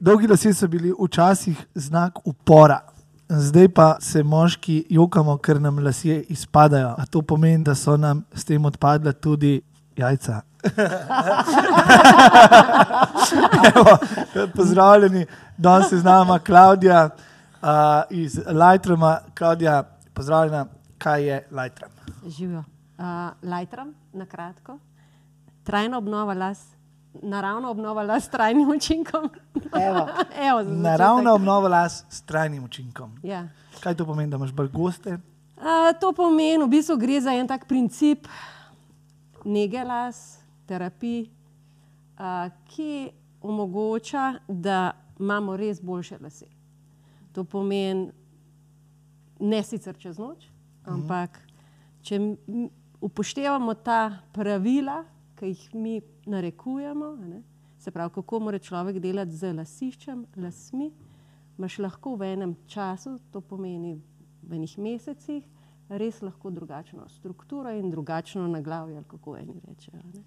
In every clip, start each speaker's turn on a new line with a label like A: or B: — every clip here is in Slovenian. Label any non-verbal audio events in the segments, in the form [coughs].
A: dolgi lasje so bili včasih znak upora. Zdaj pa se moški jokamo, ker nam lasje izpadajo. A to pomeni, da so nam s tem odpadla tudi jajca. [laughs] Evo, pozdravljeni, danes je z nami Klaudija uh, iz Lightroma. Klaudija, pozdravljena, kaj je Lightrom?
B: Živijo. Uh, Lightroom, na kratko. Trajna obnova las, naravna obnova las s trajnim učinkom. [laughs]
A: Evo, [laughs]
B: Evo,
A: naravna obnova las s trajnim učinkom.
B: Ja.
A: Kaj to pomeni, da imaš bolj goste?
B: Uh, to pomeni, v bistvu gre za en tak princip nege las, terapij, uh, ki omogoča, da imamo res boljše lase. To pomeni ne sicer čez noč, ampak če m- upoštevamo ta pravila, ki jih mi narekujemo, a ne, se pravi, kako mora človek delati z lasiščem, lasmi, imaš lahko v enem času, to pomeni v enih mesecih, res lahko drugačno strukturo in drugačno naglavje, kako eni rečejo. a Ne.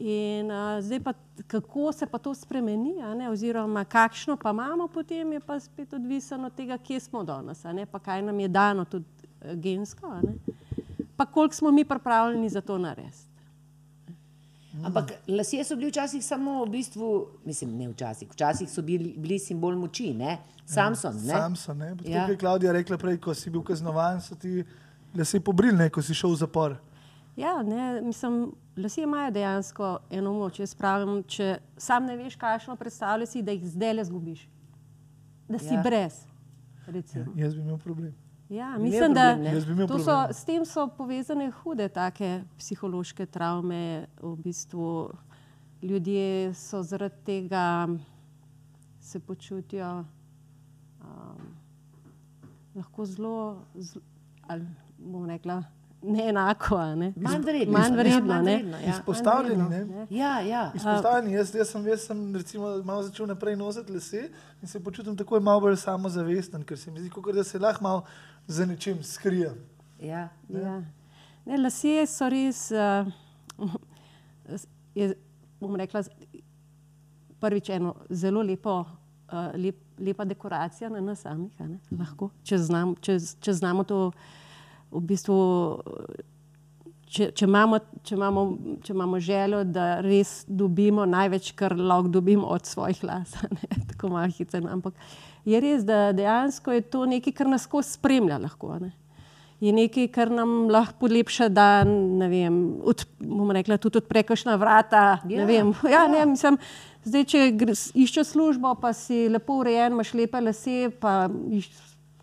B: In uh, zdaj pa, kako se pa to spremeni, a ne, oziroma kakšno pa imamo potem, je pa spet odvisno od tega, kje smo danes, a ne, pa kaj nam je dano tudi eh, gensko, a ne, pa koliko smo mi pripravljeni za to narediti.
C: Ampak lasje so bili včasih samo v bistvu, mislim, ne včasih, včasih so bili, bili simbol moči, ne? Samson. Ne?
A: Samson. Ne? Potem,
C: Ja.
A: ja. je Klaudija rekla prej, ko si bil kaznovan, so ti lase pobrili, ne, ko si šel v zapor.
B: Ja, ne, mislim, lasje imajo dejansko eno moč. Jaz pravim, če sam ne veš, kakšno predstavljaj si, da jih zdaj le zgubiš. Da si
C: Ja.
B: ja. brez. recimo.
A: Jaz bi imel problem.
B: Ja, mislim, da
C: problem,
B: so, s tem so povezane hude take psihološke travme. V bistvu ljudje so zaradi tega se počutijo um, lahko zelo, zelo ali bom rekla, neenako. a Ne?
C: Manj vredno.
B: Manj vredno, ne.
C: ja.
A: Izpostavljeni, ne?
B: vredno,
C: Ja, ja.
A: Izpostavljeni, jaz, jaz, sem, jaz sem recimo malo začel naprej nositi lase in se počutim takoj malo bolj samozavesten, ker se mi zdi, kot da se lahko malo za nečim skrijem.
C: ja.
B: Ja. Ne, lasje so res, uh, je, bom rekla, prvič eno zelo lepo, uh, lep, lepa dekoracija na nas samih. ne, Lahko, če, znam, če, če znamo to v bistvu. Če, če, imamo, če, imamo, če imamo željo, da res dobimo največ, kar lahko dobimo od svojih las, ne, [laughs] tako mahice. no, Ampak je res, da dejansko je to nekaj, kar nas skozi spremlja. Lahko, ne. je nekaj, kar nam lahko polepša dan, ne vem, od, bom rekla, tudi odpre kakšna vrata.
C: Ja,
B: Ja, vem, ja, ne, mislim, zdaj, če iščeš službo, pa si lepo urejen, imaš lepe lase, pa iš,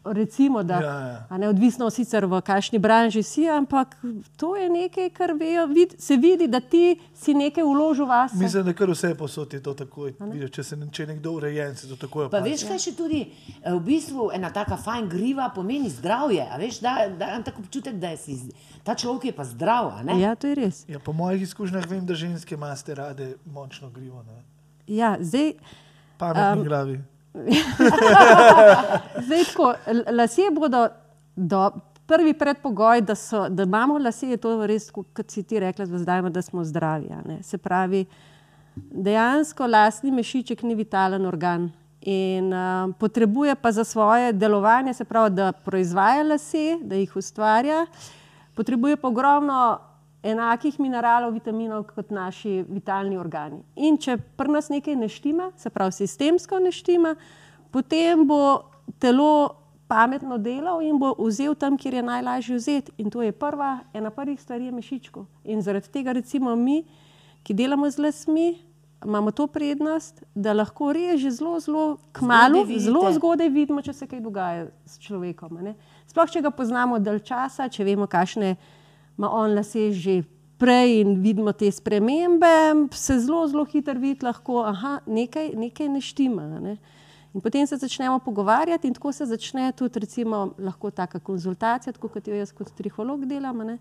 B: recimo, da
A: Ja, ja.
B: a ne, odvisno sicer v kakšni branži si, ampak to je nekaj, kar vejo, vid, se vidi, da ti si nekaj vložil vase.
A: Mislim, da kar vse posod je to tako. Vidiš, če, se, če je nekdo urejen, se to tako
C: Pa
A: opazi.
C: veš, kaj še tudi eh, v bistvu ena taka fajn griva pomeni zdravje. a Veš, da, da imam tako občutek, da je si, ta človek je pa zdrav. a ne?
B: Ja, to je res.
A: Ja, po mojih izkušnjah vem, da ženske imate rade močno grivo. Ne?
B: Ja, zdaj,
A: Pametni um, glavi. [laughs]
B: Zdaj, tako, lasje bodo do, prvi predpogoj, da, so, da imamo lasje, je to res, kot si ti rekla, zdaj, da smo zdravi. Se pravi, dejansko lastni mešiček ni vitalen organ. In uh, potrebuje pa za svoje delovanje, se pravi, da proizvaja lase, da jih ustvarja, potrebuje pa ogromno enakih mineralov, vitaminov kot naši vitalni organi. In če pri nas nekaj ne štima, se pravi sistemsko ne štima, potem bo telo pametno delal in bo vzel tam, kjer je najlažje vzeti. In to je prva, ena prvih stvari je mešičko. In zaradi tega, recimo mi, ki delamo z lasmi, imamo to prednost, da lahko res že zelo, zelo kmalo, zelo zgodaj vidimo, če se kaj dogaja s človekom. ne. Sploh, če ga poznamo dalj časa, če vemo, kakšne ima on lase že prej in vidimo te spremembe, se zelo, zelo hitro vidi, lahko, da nekaj, nekaj ne štima. a Ne? In potem se začnemo pogovarjati, in tako se začne tudi, recimo, lahko taka konzultacija, tako kot jo jaz kot triholog delam. a Ne?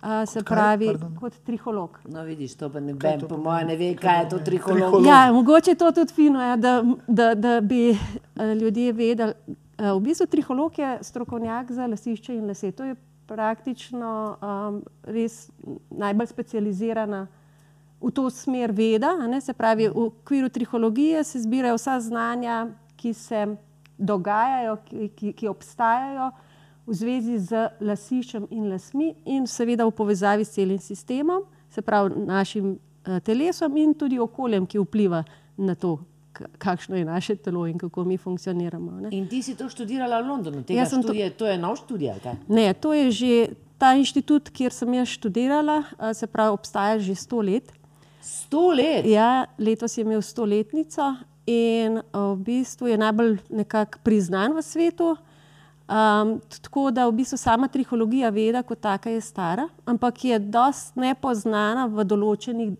B: A, se
A: Kot kaj?
B: pravi,
A: Pardon.
B: kot triholog.
C: No, vidiš, to pa ne
A: Kaj
C: vem, po mojem ne ve, kaj je to triholog.
A: Triholog.
B: Ja, mogoče je to tudi fino, ja, da, da, da bi eh, ljudje vedeli. Eh, V bistvu triholog je strokovnjak za lasišče in lase. To je praktično um, res najbolj specializirana v to smer veda. se pravi, v okviru trihologije se zbirajo vsa znanja, ki se dogajajo, ki, ki, ki obstajajo v zvezi z lasiščem in lasmi, in seveda v povezavi s celim sistemom, se pravi našim uh, telesom in tudi okoljem, ki vpliva na to, kakšno je naše telo in kako mi funkcioniramo. Ne.
C: In ti si to študirala v Londonu, tega
B: Jaz sem to-
C: študija, to je nov študij?
B: Ne, to je že ta inštitut, kjer sem jaz študirala, se pravi, obstaja že sto let.
C: Sto let.
B: Ja, letos je imel stoletnico in v bistvu je najbolj nekako priznan v svetu. Um, tako da v bistvu sama trihologija veda kot taka je stara, ampak je dost nepoznana v določenih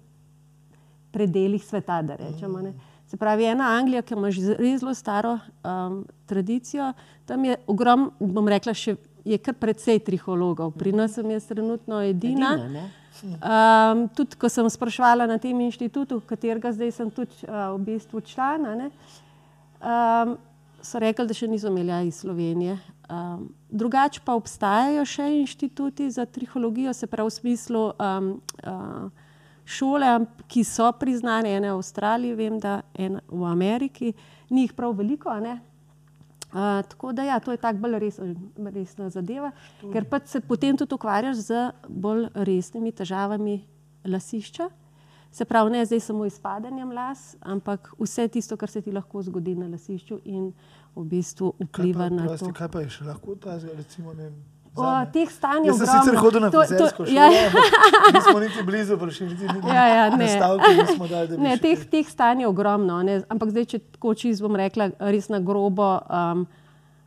B: predeljih sveta, da rečemo. Ne. Se pravi, ena Anglija, ki ima že zelo staro um, tradicijo, tam je ogromno, bom rekla, še je kar precej trihologov. Pri nas sem jaz trenutno edina.
C: Edina?
B: Um, tudi, ko sem sprašvala na tem inštitutu, katerega zdaj sem tudi uh, v bistvu člana, ne, um, so rekli, da še niso imeli iz Slovenije. Um, drugače pa obstajajo še inštituti za trihologijo, se pravi v smislu um, uh, šole, ki so priznane, ena v Avstraliji, vem, da ena v Ameriki, ni jih prav veliko. Uh, tako da, ja, to je tako bolj resen, resna zadeva, ker pač se potem tudi ukvarjaš z bolj resnimi težavami lasišča. Se pravi, ne zdaj samo izpadanjem las, ampak vse tisto, kar se ti lahko zgodi na lasišču in v bistvu
A: Kaj
B: vpliva
A: pa,
B: na
A: prosti,
B: to.
A: kaj pa je še lahko ta, recimo, ne vem,
B: O, teh stanj je
A: Jaz sem
B: ogromno.
A: sicer hodil na frizersko šolo,
B: ja,
A: nismo niti blizu prišli, niti
B: Ja, ja, ne.
A: nastavke nismo dali, da bi
B: Ne, teh, teh stanj je ogromno, ne? ampak zdaj, če tako čisto bom rekla, res na grobo um,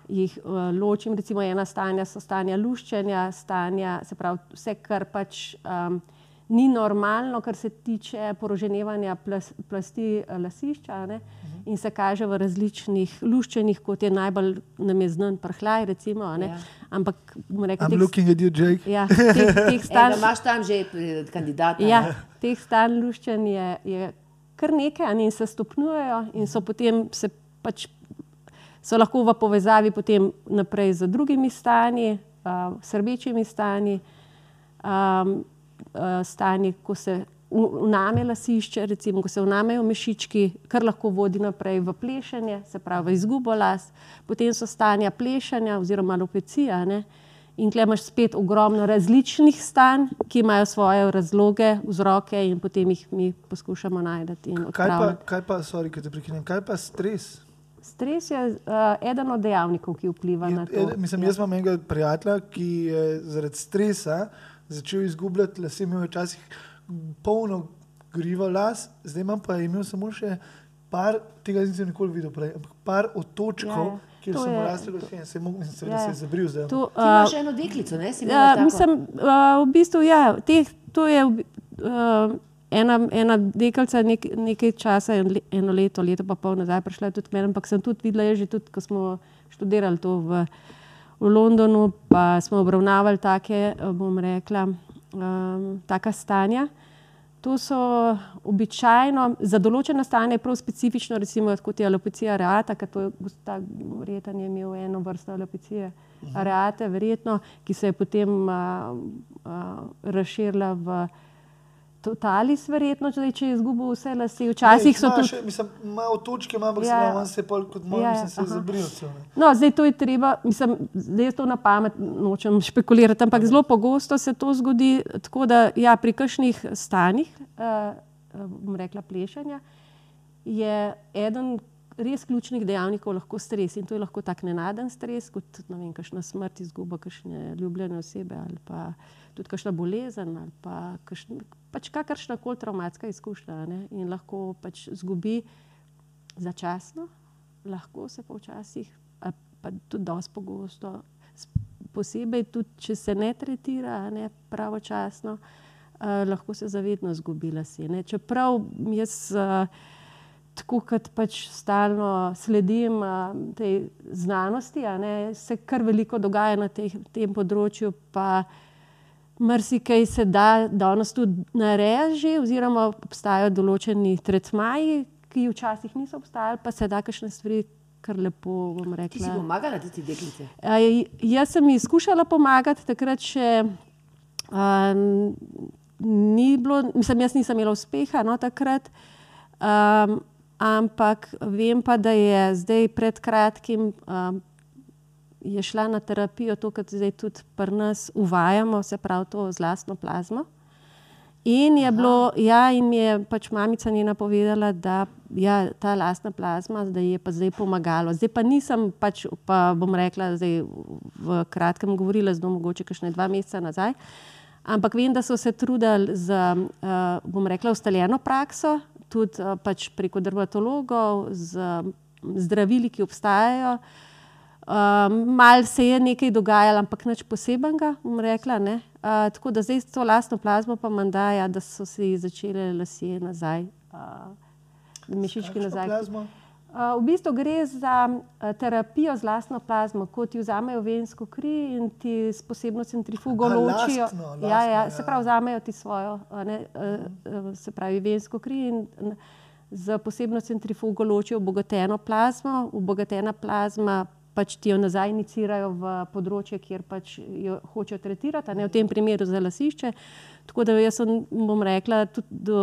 B: jih uh, ločim. Recimo ena stanja so stanja luščenja, stanja, se pravi, vse, kar pač um, ni normalno, kar se tiče poroženevanja plas, plasti eh, lasišča a ne, in se kaže v različnih luščenjih, kot je najbolj nam je znan prhljaj, recimo. a ne.
C: Ja.
B: Ampak bom
A: I'm
B: teh,
A: looking at you, Jake.
B: ja, teh, teh [laughs]
C: Ej,
B: stanj.
C: da imaš tam že eh, kandidata.
B: Ja,
C: ne?
B: teh stanj luščenj je, je kar nekaj ne, in se stopnjujejo, in so potem se pač so lahko v povezavi potem naprej z drugimi stanji, uh, srbečimi stanji, um, uh, stanji, ko se uname lasišče, recimo, ko se unamejo mešički, kar lahko vodi naprej v plešanje, se pravi v izgubo las, potem so stanja plešanja oziroma alopecija. Ne? In tukaj imaš spet ogromno različnih stanj, ki imajo svoje razloge, vzroke, in potem jih mi poskušamo najti
A: Kaj pa, kaj pa, sorry, ki te prekinem, kaj pa stres?
B: Stres je uh, eden od dejavnikov, ki vpliva na
A: Je,
B: to.
A: je, mislim, jaz imam enega prijatelja, ki je zaradi stresa začel izgubljati lase, imel je včasih polno griva las, zdaj imam pa imel samo še par, tega nisem nikoli videl prej, ampak par otočkov,
B: Ja,
A: kjer lasje in se je mogel, in seveda
B: Ja,
A: se je zabril zdaj.
B: To,
C: Ti imaš
B: uh,
C: eno deklico, ne? Si
B: Ja, mislim, uh, v bistvu, ja, teh, to je uh, ena, ena deklica nek, nekaj časa, en eno leto, leto pa pol nazaj prišla tudi meni, ampak sem tudi videla, je že tudi, ko smo študirali to v, v Londonu, pa smo obravnavali take, eh, bom rekla, um, taka stanja. To so običajno za določena stanja, prav specifično, recimo kot je alopecija areata, ker to je ta verjetno je imel eno vrsto alopecije areate, verjetno, ki se je potem a, a, razširila v totalis, verjetno, zdaj, če je izgubil vse lase. Včasih so tudi.
A: Še, mislim, ima otočke, ima, ampak
B: Ja,
A: ja,
B: ja.
A: se, pol kot moj,
B: Ja,
A: ja, mislim, se
B: aha.
A: zabril. Ne.
B: No, zdaj to je treba, mislim, zdaj to na pamet nočem špekulirati, ampak zelo pogosto se to zgodi tako, da ja, pri kakšnih stanjih, uh, bom rekla, plešanja, je eden res ključnih dejavnikov lahko stres in to je lahko tak nenaden stres, kot ne vem, kakšna smrt, izguba kakšne ljubljene osebe ali pa tudi kakšna bolezen ali pa kakšna, pač kakršna koli travmatska izkušnja a ne, in lahko pač zgubi začasno, lahko se pa včasih, a pa tudi dosti pogosto, posebej tudi, če se ne tretira a ne, pravočasno, uh, lahko se zavedno zgubi lase. Ne. Čeprav jaz, uh, tako kot pač stalno sledim uh, tej znanosti, a ne, se kar veliko dogaja na teh, tem področju. Pa, Mrzikaj se da danes tudi nareži, oziroma obstajajo določeni tretmaji, ki včasih niso obstajali, pa se da kakšne stvari kar lepo, bom
C: Ti si
B: rekla.
C: pomagala ti deklice?
B: J- Jaz sem ji skušala pomagati, takrat še um, ni bilo, mislim, jaz nisem imela uspeha no, takrat. Um, ampak vem pa, da je zdaj pred kratkim um, je šla na terapijo, to, kar zdaj tudi pri nas uvajamo, se pravi to z lastno plazmo. In je bilo, ja, in je pač mamica njena povedala, da ja, ta lastna plazma, da je pa zdaj pomagalo. Zdaj pa nisem, pač, pa bom rekla, zdaj v kratkem govorila, zelo mogoče, kakšne dva meseca nazaj. Ampak vem, da so se trudili z, uh, bom rekla, ustaljeno prakso, tudi uh, pač preko dermatologov, z zdravili, ki obstajajo. Um, mal se je nekaj dogajalo, ampak nič posebenega, bom rekla. Uh, tako da zdaj s to lastno plazmo pa manda, ja, da so se začele lasje nazaj, uh, mišički nazaj.
A: Plazmo?
B: Uh, v bistvu gre za uh, terapijo z lastno plazmo, ko ti vzamejo vensko kri in ti s posebno centrifugo
A: Aha,
B: ločijo.
A: lastno, lastno,
B: ja, ja,
A: ja.
B: se pravi, vzamejo ti svojo, a ne, uh, se pravi, vensko kri in z posebno centrifugo ločijo obogateno plazmo. Obogatena plazma pač ti jo nazaj inicirajo v področje, kjer pač jo hočejo tretirati, ne v tem primeru za lasišče. Tako da jaz sem, bom rekla, tudi do,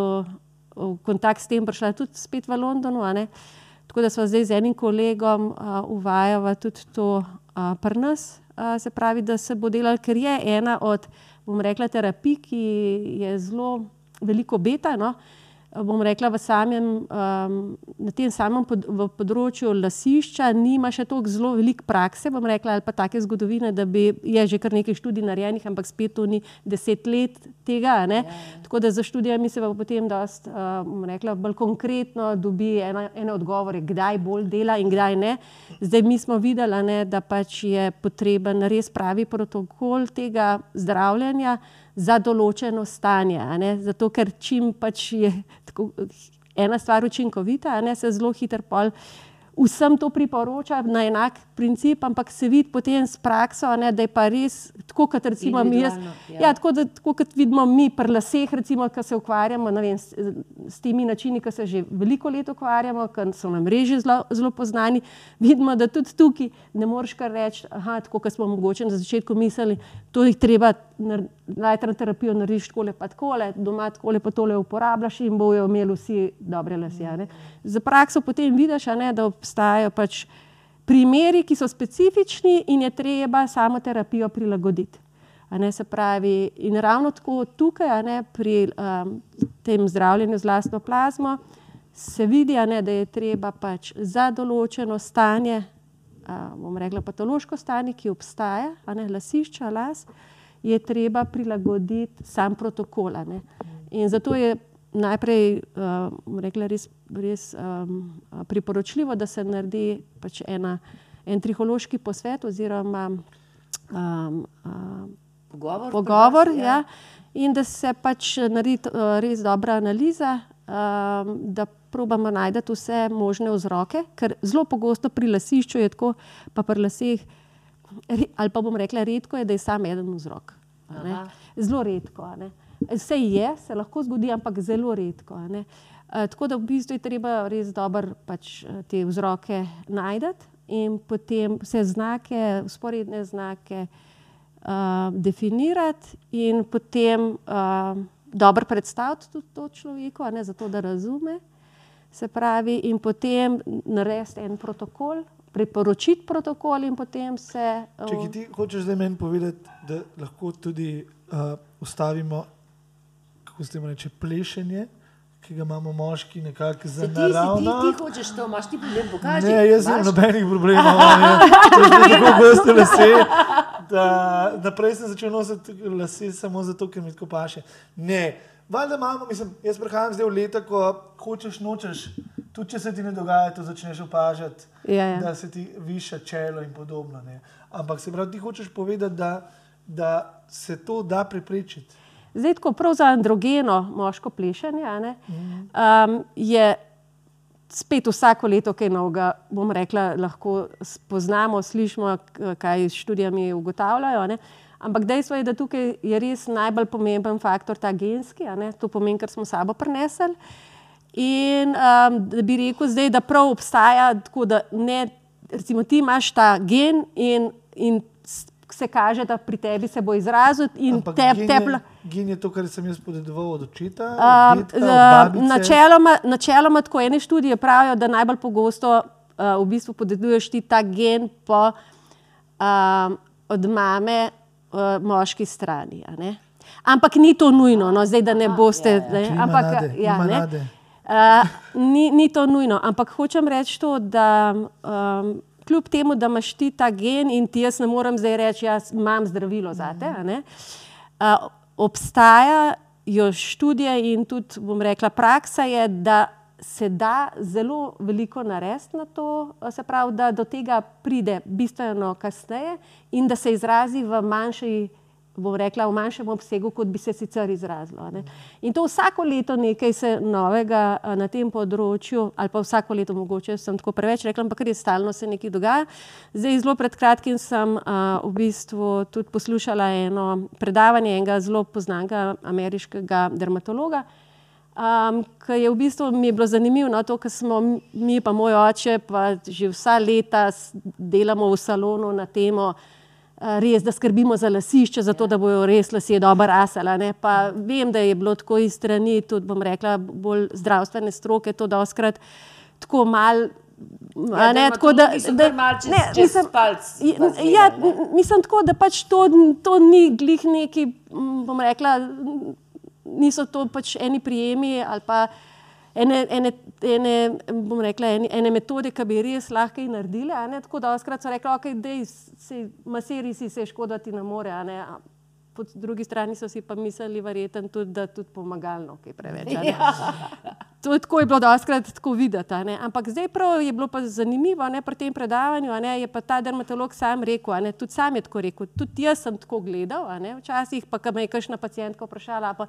B: v kontakt s tem prišla tudi spet v Londonu. Tako da smo zdaj z enim kolegom uh, uvajali tudi to uh, pri nas, uh, se pravi, da se bo delal, ker je ena od, bom rekla, terapij, ki je zelo veliko beta. No? Bom rekla, v samem, um, na tem samem pod, v področju lasišča nima še tako zelo veliko prakse, bom rekla, ali pa take zgodovine, da bi je že kar nekaj študij narejenih, ampak spet to ni deset let tega. Ja, ja. Tako da za študijami se pa potem dost, uh, bom rekla, bolj konkretno dobi ena, ene odgovore, kdaj bolj dela in kdaj ne. Zdaj mi smo videli, ne, da pač je potreben res pravi protokol tega zdravljenja za določeno stanje. Zato, ker čim pač je tako, ena stvar učinkovita, ne, se zelo hitro pol. Vsem to priporoča na enak princip, ampak se vidi potem s prakso, ne, da je pa res tako, kot recimo mi. Jaz,
C: ja.
B: ja, tako, da, tako kot vidimo mi pri laseh, recimo, ki se ukvarjamo vem, s, s temi načini, ki se že veliko let ukvarjamo, ki so nam reži zelo, zelo poznani, vidimo, da tudi tukaj ne moreš kar reči, aha, tako kot smo mogoče na začetku mislili, to jih treba najti na terapijo, narediš takole pa takole, doma takole pa tole uporabljaš in bojo imeli vsi dobre lase. ne. Za prakso potem vidiš, ne, da obstajajo pač primeri, ki so specifični in je treba samo terapijo prilagoditi. Ne, se pravi, in ravno tako tukaj, ne, pri um, tem zdravljenju z lastno plazmo, se vidi, ne, da je treba pač za določeno stanje, a, bom rekla patološko stanje, ki obstaja, ne lasišča, las, je treba prilagoditi sam protokol. In zato je najprej uh, rekla, res, res um, priporočljivo, da se naredi pač ena, en trihološki posvet oziroma um, um,
C: Pogovor.
B: pogovor,
C: vas,
B: ja. in da se pač naredi uh, res dobra analiza, um, da probamo najti vse možne vzroke, ker zelo pogosto pri lasišču je tako, pa pri laseh, re- ali pa bom rekla, redko je, da je samo en vzrok. Zelo redko. ne. Vse je, se lahko zgodi, ampak zelo redko. ne. Eh, Tako da v bistvu je treba res dobro pač, eh, te vzroke najti in potem vse znake, usporedne znake uh, definirati in potem uh, dobro predstaviti tudi to človeku, ne zato, da razume. Se pravi, in potem narediti en protokol, priporočiti protokol, in potem se. uh,
A: Če ti hočeš zdaj meni povedati, da lahko tudi uh, ustavimo, kako se temu reče, plešenje, ki ga imamo moški nekako za
C: Se ti, ti,
A: naravno.
C: ti hočeš to, imaš ti problem, pokaži.
A: Ne, jaz nimam
C: Imaš?
A: nobenih problemov, [laughs] ne. Tako goste lase, da naprej sem začel nositi lase samo zato, ker mi tako paše. Ne, valjda imamo, mislim, jaz prihajam zdaj v leta, ko hočeš, nočeš, tudi če se ti ne dogaja, to začneš opažati,
B: Ja, ja.
A: da se ti viša čelo in podobno. Ne. Ampak se pravi, ti hočeš povedati, da, da se to da preprečiti.
B: Zdaj, ko prav za androgeno moško plešanje ne, um, je spet vsako leto kaj novega, bom rekla, lahko spoznamo, slišimo, kaj s študijami ugotavljajo. a Ne. Ampak dejstvo je, da tukaj je res najbolj pomemben faktor ta genski, to pomeni, kar smo sabo prinesli. In um, da bi rekel zdaj, da prav obstaja, tako da ne, recimo ti imaš ta gen in, in se kaže, da pri tebi se bo izrazil in
A: Ampak
B: te,
A: gen,
B: tepla.
A: je, gen je to, kar sem jaz podedoval od očeta.
B: Um,
A: od dedka, od
B: uh, načeloma, načeloma, tako ene študije pravijo, da najbolj pogosto uh, v bistvu podeduješ ti ta gen po, um, od mame uh, moški strani. a ne. Ampak ni to nujno, no, zdaj da ne boste.
C: ja, ja.
B: ne,
A: Če ima
B: ampak,
A: nade,
B: ja, ne.
A: nade.
B: Uh, ni, ni to nujno, ampak hočem reči to, da um, kljub temu, da imaš ti ta gen in ti jaz ne morem zdaj reči, jaz imam zdravilo za te. Uh, obstajajo študije in tudi, bom rekla, praksa je, da se da zelo veliko narediti na to, se pravi, da do tega pride bistveno kasneje in da se izrazi v manjši bom rekla, v manjšem obsegu, kot bi se sicer izrazilo. Ne. In to vsako leto nekaj se novega na tem področju, ali pa vsako leto mogoče sem tako preveč rekla, ampak res stalno se nekaj dogaja. Zdaj, zelo pred kratkim sem a, v bistvu tudi poslušala eno predavanje enega zelo poznanega ameriškega dermatologa. Um, Ker je v bistvu mi je bilo zanimivo, no, to, kar smo mi, pa moj oče, pa že vsa leta delamo v salonu na temo, uh, res, da skrbimo za lasišče, zato da bojo res lasje dobro rasala. ne. Pa vem, da je bilo tako iz strani, tudi bom rekla, bolj zdravstvene stroke, to doskrat tako mal.
C: Ja,
B: ne, tako da,
C: malo čez-
B: ne,
C: čez
B: mislim,
C: palc vas
B: ja,
C: ne.
B: mislim tako, da pač to, to ni glih neki, bom rekla, niso to pač eni prijemi ali pa ene, ene, ene, bom rekla, ene, ene metode, ki bi res lahko a ne. Tako da skrat so rekli, ok, dej, se, maseri si se škodati ne more. ne. Po drugi strani so si pa mislili, verjeten, tudi, da tudi pomagalno, kaj preveč. a ne. To tako je bilo doskrat tako videti. Ampak zdaj prav je bilo pa zanimivo ne, pri tem predavanju, ne, je pa ta dermatolog sam rekel, ne, tudi sam je tako rekel, tudi jaz sem tako gledal, ne, včasih pa, ko me je kakšna pacijentka vprašala, pa,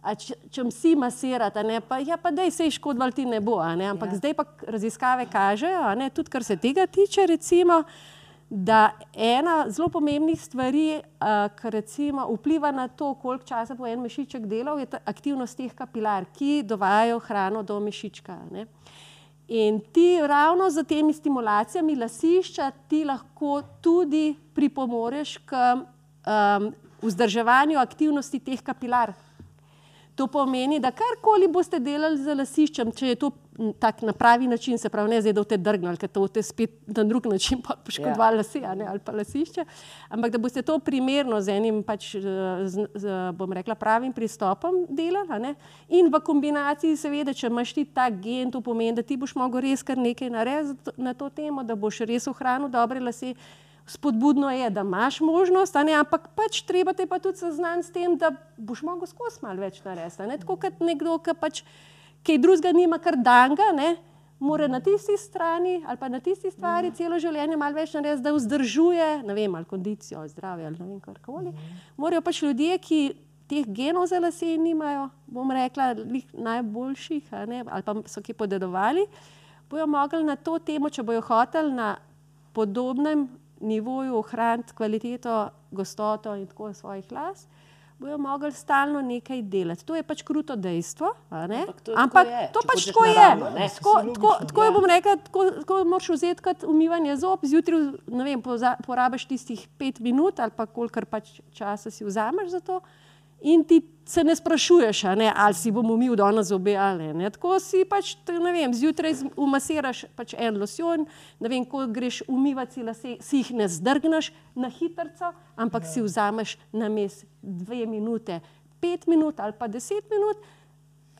B: če, če si masirati, a ne, pa, ja, pa dej se škodval ti ne bo, ne, ampak ja. zdaj pa raziskave kažejo, ne, tudi kar se tega tiče, recimo, da ena zelo pomembnih stvari, uh, ki recimo vpliva na to, koliko časa bo en mešiček delal, je aktivnost teh kapilar, ki dovajajo hrano do mešička. Ne? In ti ravno z temi stimulacijami lasišča ti lahko tudi pripomoreš k um, vzdrževanju aktivnosti teh kapilar. To pomeni, da karkoli boste delali z lasiščem, če je to tak na pravi način, se pravi, ne zdaj, da boste drgnili, ker to boste spet na drug način pa poškodovali ja. lase ne, ali pa lasišče, ampak da boste to primerno z enim, pač, z, z, bom rekla, pravim pristopom delali. In v kombinaciji, seveda, če imaš ti ta gen, to pomeni, da ti boš mogel res kar nekaj narediti na to temo, da boš res ohranil dobre lase. Spodbudno je, da imaš možnost, ne, ampak pač treba te pa tudi seznaniti s tem, da boš mogel skozi malo več narediti. Ne? Tako kot nekdo, ki pač kaj drugega nima, kar danga, ne, mora na tisti strani ali pa na tisti stvari celo življenje malo več narediti, da vzdržuje, ne vem, ali kondicijo, zdravje ali ne vem karkoli. Morajo pač ljudje, ki teh genov za lase nimajo, bom rekla, najboljših, ne, ali pa so ki podedovali, bojo mogli na to temo, če bojo hoteli na podobnem nivoju ohraniti kvaliteto, gostoto in tako svojih las, bojo mogli stalno nekaj delati. To je pač kruto dejstvo. a ne?
C: Ampak to tako
B: Ampak
C: je,
B: to pač tako je.
C: naravno, ne.
B: Tako, tako, tako je, bom rekla, tako, tako moraš vzeti kot umivanje zob, zjutraj vem, porabiš tistih pet minut ali pa kolikor pač časa si vzameš za to. In ti se ne sprašuješ, ne, ali si bom umil danes zobe ali ne. Tako si pač, ne vem, zjutraj umasiraš pač en losjon, ne vem, ko greš umivati si lase, si jih ne zdrgneš na hitrico, ampak si vzameš na mes dve minute, pet minut ali pa deset minut.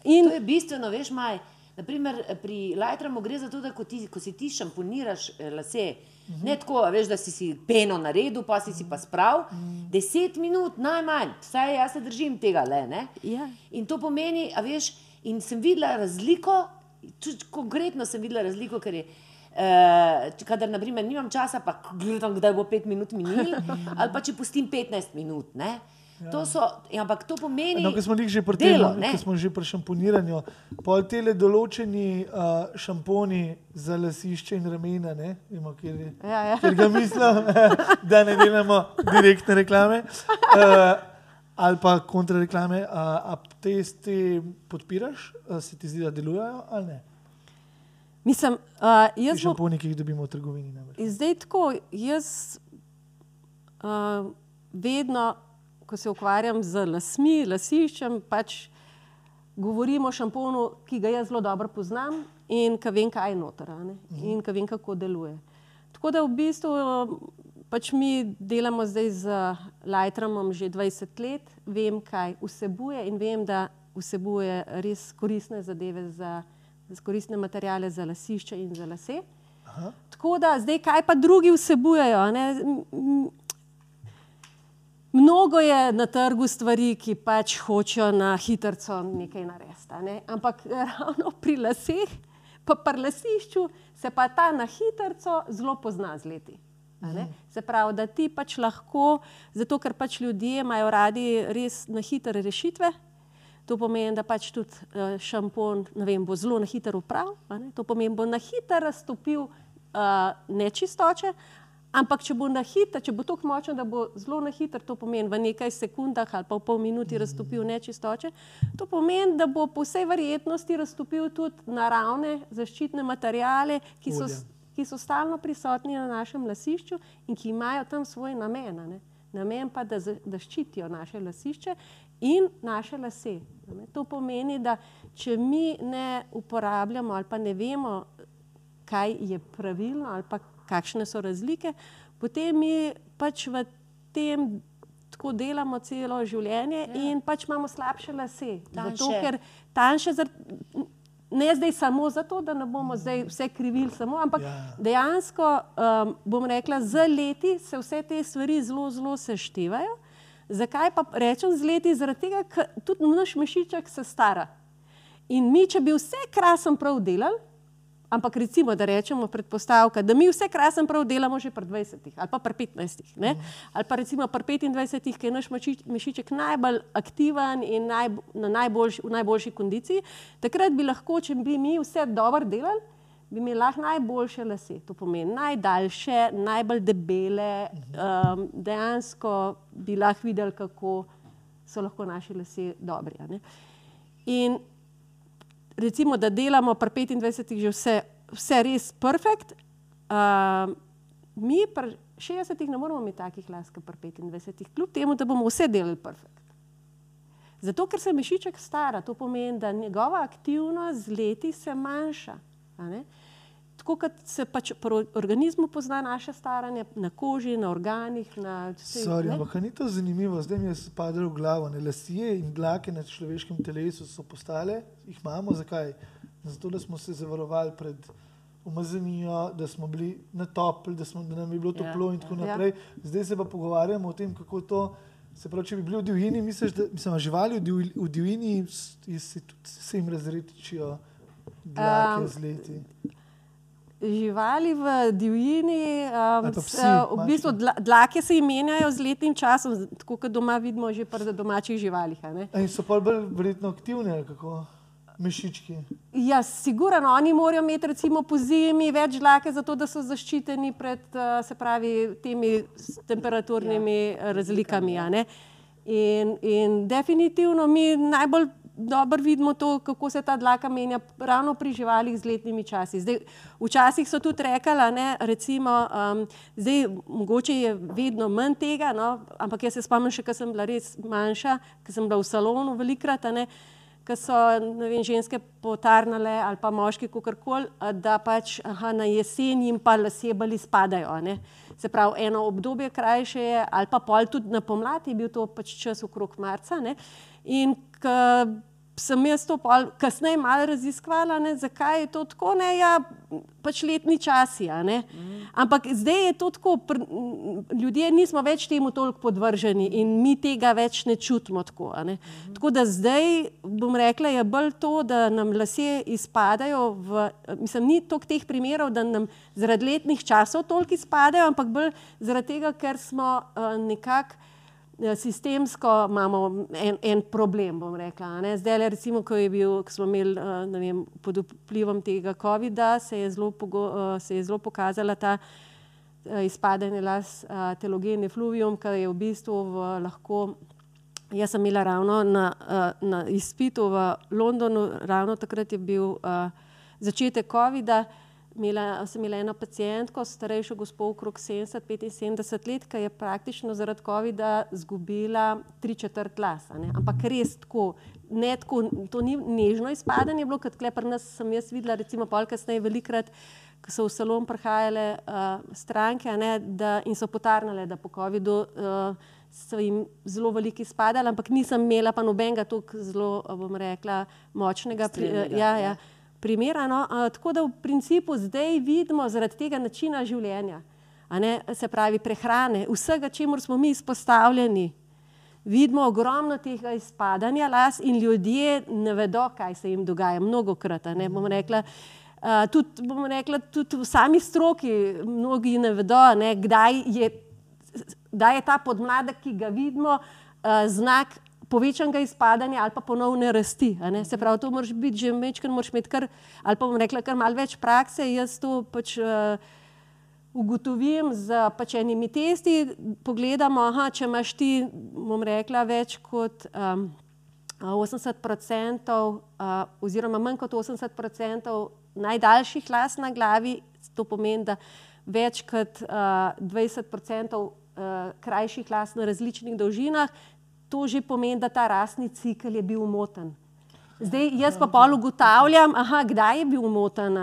B: In
C: To je bistveno, veš, Maj. Naprimer, pri Lightroomu gre za to, da ko, ti, ko si ti šamponiraš eh, lase, uh -huh. ne tako, veš, da si si peno naredil, pa si si pa sprav, uh -huh. deset minut najmanj, vsaj jaz se držim tega le. Ne?
B: Ja.
C: In to pomeni, a veš, in sem videla razliko, tudi konkretno sem videla razliko, ker je. Uh, kadar, naprimer, nimam časa, pa gledam, kdaj bo pet minut minil, [laughs] ali pa če pustim 15 minut. Ne? To so, ja, ampak to pomeni,
A: No, smo že pri tem,
C: ne?
A: ko smo že pri šamponiranju, pol tele določeni uh, šamponi za lasišče in ramena, ne, vemo, kjer, je,
B: Ja, ja.
A: kjer ga mislim, [laughs] da ne delamo direktne reklame. Uh, Ali pa kontrareklame, a, a te te podpiraš, a se ti zdi, da delujejo ali ne?
B: mislim, uh, jaz bom
A: šamponi, ki jih dobimo v trgovini. namreč.
B: Zdaj tako, jaz uh, vedno, ko se ukvarjam z lasmi, lasiščem, pač govorim o šamponu, ki ga jaz zelo dobro poznam in ki vem, kaj je noter ne, in ki vem, kako deluje. Tako da v bistvu pač mi delamo zdaj z Lightramom že 20 let, vem, kaj vsebuje in vem, da vsebuje res koristne zadeve za, za koristne materijale za lasišče in za lase.
A: Aha.
B: Tako da zdaj, kaj pa drugi vsebujejo? Ne? Mnogo je na trgu stvari, ki pač hočejo na hitro nekaj narediti. Ne? Ampak ravno pri laseh, pa pri lasišču, se pa ta na hitro zelo pozna z leti. a ne. Se pravi, da ti pač lahko, zato ker pač ljudje imajo radi res na hitre rešitve. To pomeni, da pač tudi uh, šampon vem, bo zelo na hitro upravil, ne. to pomeni, bo na hitro raztopil uh, nečistoče, ampak če bo na hitro, če bo tako močen, da bo zelo na hitro, to pomeni v nekaj sekundah ali pa v pol minuti raztopil nečistoče, to pomeni, da bo po vsej verjetnosti raztopil tudi naravne zaščitne materijale, ki so, ki so stalno prisotni na našem lasišču in ki imajo tam svoj namen. ne. Namen pa, da, da ščitijo naše lasišče in naše lase. ne. To pomeni, da če mi ne uporabljamo ali pa ne vemo, kaj je pravilno ali pa kakšne so razlike, potem mi pač v tem tako delamo celo življenje ja. in pač imamo slabše lase. Zato,
C: Tanjše.
B: ker tanjše, zar- ne zdaj samo zato, da ne bomo zdaj vse krivili samo, ampak
A: Ja.
B: ja. dejansko, um, bom rekla, z leti se vse te stvari zelo, zelo seštevajo. Zakaj pa rečem z leti? Zaradi tega, ker tudi naš mešiček se stara. In mi, če bi vse krasen prav delali, ampak recimo, da rečemo predpostavka, da mi vse krasen prav delamo že pri 20 ali pa pri 15, ne? ali pa recimo pri 25, ki je naš mešič, mešiček najbolj aktiven in najb, na najboljši, v najboljši kondiciji, takrat bi lahko, če bi mi vse dobro delali, bi imeli lahko najboljše lase. To pomeni najdaljše, najbolj debele, um, dejansko bi lahko videli, kako so lahko naši lasje dobri. In recimo, da delamo pri 25 že vse, vse res perfekt, uh, mi pri 60 ne moramo imeti takih las, kot pri 25, kljub temu, da bomo vse delali perfekt. Zato, ker se mišiček stara, to pomeni, da njegova aktivnost z leti se manjša. Tako kot se pač pri organizmu pozna naše staranje, na koži, na organih. Na, vseh,
A: Sorry, ampak ni to zanimivo, zdaj mi je spadalo v glavo. Ne? Lasje in dlake na človeškem telesu so postale, jih imamo, zakaj? Zato, da smo se zavarovali pred umazanijo, da smo bili na topli, da, smo, da nam je bilo
C: Ja,
A: toplo in tako
B: ja.
A: naprej. Zdaj se pa pogovarjamo o tem, kako to. Se pravi, če bi bili v divjini, misliš, da mislim, živali v, div, v divjini se, se jim razredičijo dlake
B: Um,
A: z leti.
B: Živali v divjini, um,
A: pa
B: s-
A: psi,
B: v bistvu dla, dlake se menjajo z letnim časom, tako kot doma vidimo že pri domačih živalih. a ne.
A: A In so pa bolj verjetno aktivni, ali kako mišički.
B: Ja, sigurno, oni morajo imeti recimo po zimi več dlake, zato da so zaščiteni pred uh, se pravi, temi s- temperaturnimi ja, razlikami. a ne. In, in definitivno mi najbolj dobro vidimo to, kako se ta dlaka menja ravno pri živalih z letnimi časi. Zdaj, včasih so tudi rekli, a ne, recimo, um, zdaj mogoče je vedno manj tega, no, ampak jaz se spomnim še, ko sem bila res manjša, ko sem bila v salonu velikrat, ne, ki so vem, ženske potarnale ali pa moški, kakorkoli, da pač aha, na jesen jim pa izpadajo. a ne. Se pravi, eno obdobje krajše je, ali pa pol tudi na pomlad je bil to pač čas okrog marca. Ne. In k, sem jaz to pol kasneje malo raziskvala, ne, zakaj je to tako, ne, ja, pač letni časi. ne. Ampak zdaj je to tako, pr, ljudje nismo več temu toliko podvrženi in mi tega več ne čutimo tako. ne. Tako da zdaj, bom rekla, je bolj to, da nam lasje izpadajo, v, mislim, ni toliko teh primerov, da nam zaradi letnih časov toliko izpadajo, ampak bolj zaradi tega, ker smo uh, nekako Sistemsko imamo en, en problem, bom rekla. Zdaj, recimo, ko, bil, ko smo imeli eh, vem, pod vplivom tega COVID-a, se je pogo, eh, se je zelo pokazala ta eh, izpadanje las, eh, telogene fluvium, ki je v bistvu v, lahko. Jaz sem imela ravno na, eh, na izpitu v Londonu, ravno takrat je bil začetek COVID-a, imela, sem imela eno pacijentko, starejšo gospod, okrog 70-75 let, ki je praktično zaradi COVID-a izgubila tri četrt lasa. Ne? Ampak res tako, ne tako, to ni nežno izpadanje bilo, kot pri nas sem jaz videla, recimo pol kasneje velikrat, ko so v salon prihajale uh, stranke ne, da, in so potarnale, da po COVID-u uh, so jim zelo veliki izpadali, ampak nisem imela pa nobenega tako zelo, bom rekla, močnega. Pri, uh, ja, ja. ja primera. No? Uh, tako da v principu zdaj vidimo zaradi tega načina življenja, ne, se pravi prehrane, vsega, čemu smo mi izpostavljeni. Vidimo ogromno tega izpadanja las in ljudje ne vedo, kaj se jim dogaja. Mnogo krat. Bom rekla, uh, tudi, bom rekla, tudi v sami stroki, mnogi ne vedo, ne, kdaj, je, kdaj je ta podmladek, ki ga vidimo, uh, znak povečanega izpadanja ali pa ponovne rasti. Se pravi, to moraš biti že večkrat, moraš imeti kar, ali pa bom rekla, kar malo več prakse. Jaz to pač uh, ugotovim z pač enimi testi. Pogledamo, aha, če imaš ti, bom rekla, več kot um, 80%, uh, oziroma manj kot 80% najdaljših las na glavi, to pomeni, da več kot uh, 20% uh, krajših las na različnih dolžinah, to že pomeni, da ta rasni cikl je bil umoten. Zdaj, jaz pa pol ugotavljam, aha, kdaj je bil umoten.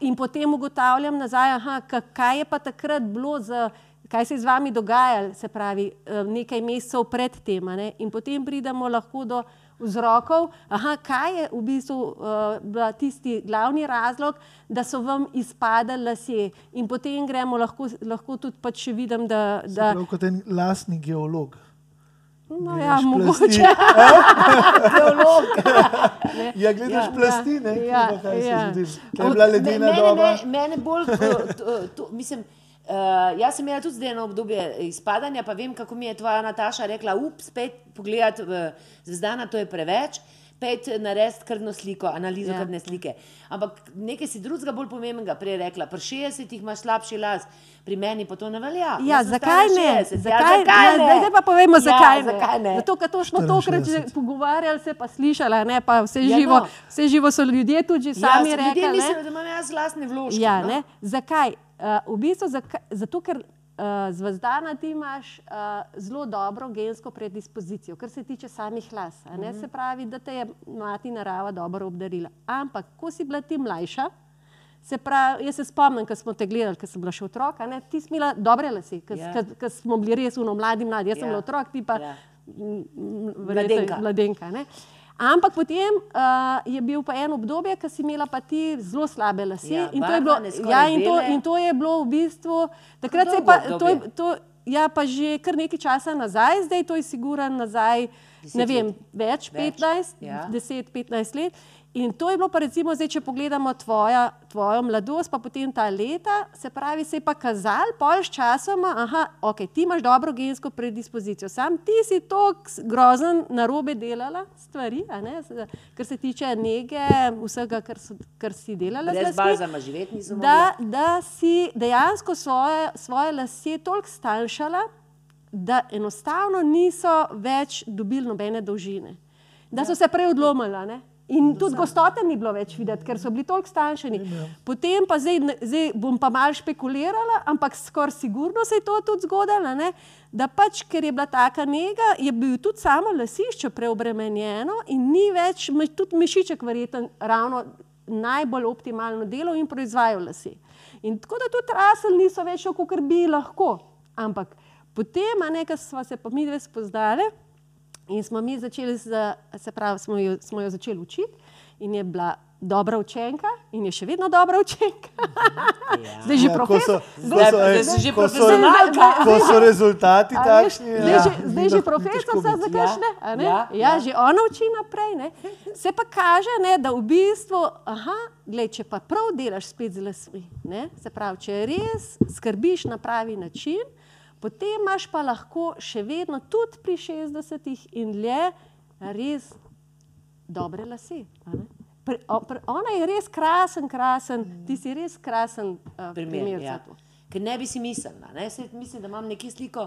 B: In potem ugotavljam nazaj, aha, kaj je pa takrat bilo, z, kaj se je z vami dogajalo, se pravi, eh, nekaj mesecev pred tem. In potem pridemo lahko do vzrokov, aha, kaj je v bistvu uh, tisti glavni razlog, da so vam izpadali lasje. In potem gremo lahko, lahko tudi pač vidim, da. da
A: prav, kot en lastni geolog.
B: No, ja, mogoče. [laughs]
A: Geolog. ja, gledaš ja, plasti, ne? Ja, kaj ja. se zgodi. To je bila ledena
C: me,
A: doba.
C: Mene, mene bolj, to, to, mislim, uh, jaz sem imela tudi eno obdobje izpadanja, pa vem, kako mi je tvoja Nataša rekla, up, spet pogledati uh, zvezdana, to je preveč pet narediti krvno sliko, analizo ja. krvne slike. Ampak nekaj si drugega bolj pomembnega, prej rekla, pri 60 imaš slabši las, pri meni pa to ne velja.
B: Ja, zakaj ne? 60. Zakaj, ja, zakaj ne? Zdaj pa povemo, ja, zakaj, ja,
C: ne? zakaj ne.
B: Zato, ker to smo tokrat že pogovarjali, se pa slišali, ne pa vse ja, živo. No. Vse živo so ljudje tudi ja, sami rekli.
C: Ljudje mislijo, da imam jaz lastne vložke.
B: Ja, no? Zakaj? Uh, v bistvu zakaj? zato, ker Zvezdana, ti imaš uh, zelo dobro gensko predispozicijo, kar se tiče samih las. Mm -hmm. Se pravi, da te je mati narava dobro obdarila. Ampak, ko si bila ti mlajša, se pravi, jaz se spomnim, ko smo te gledali, ko sem bila še otrok, ti si imela dobre lase, ker yeah. Ja. smo bili res uno mladi, mladi. Jaz yeah. sem bila ja. otrok, ti pa yeah.
C: mladenka.
B: mladenka Ampak potem uh, je bil pa eno obdobje, ko si imela pa ti zelo slabe lase. Ja, in, to bilo, ja, in, to, in to je bilo v bistvu. Takrat se je pa, to, to, ja, pa že kar nekaj časa nazaj, zdaj to je sigurno nazaj, ne vem, več, več 15, ja. 10-15 let. In to je bilo, pa recimo, zdaj, če pogledamo tvoja, tvojo mladosti, pa potem ta leta, se pravi, se je pa kazal, pol s časom, da okay, ti imaš dobro gensko predispozicijo. Sam ti si to grozen na robe delala, stvari, kar se tiče nege, vsega, kar, so, kar si delala.
C: Brez bazama živeti nisem
B: da, da si dejansko svoje, svoje lasje toliko stanjšala, da enostavno niso več dobili nobene dolžine. Da so se prej odlomila. In tudi gostote ni bilo več videti, ker so bili toliko stanjšeni. Potem pa zdaj, zdaj bom pa mal špekulirala, ampak skoraj sigurno se je to tudi zgodilo, ne? da pač, ker je bila taka njega, je bil tudi samo lasišče preobremenjeno in ni več, tudi mišiček verjeten ravno najbolj optimalno delo in proizvajal lasi. In tako da tudi rasel niso več, kot bi lahko. Ampak potem, nekaj smo se pa mi dve spoznali. In smo mi začeli, z, se pravi, smo jo, smo jo začeli učiti, in je bila dobra učenka, in je še vedno dobra učenka. Ja. Zdaj že profesor.
A: Ko so rezultati takšni.
B: Zdaj, ja. zdaj že profesor, se zakaj ne? Ja, ja, ja, že ona uči naprej. Ne? Se pa kaže, ne, da v bistvu, aha, gled, če pa prav delaš spet z lasmi, ne? se pravi, če res skrbiš na pravi način potem imaš pa lahko še vedno, tudi pri 60-ih in dlje, res dobre lase. Pri, o, pri, ona je res krasen, krasen, ti si res krasen uh, primer, primer ja. za to.
C: Ker ne bi si mislila, ne? mislim, da imam nekje sliko.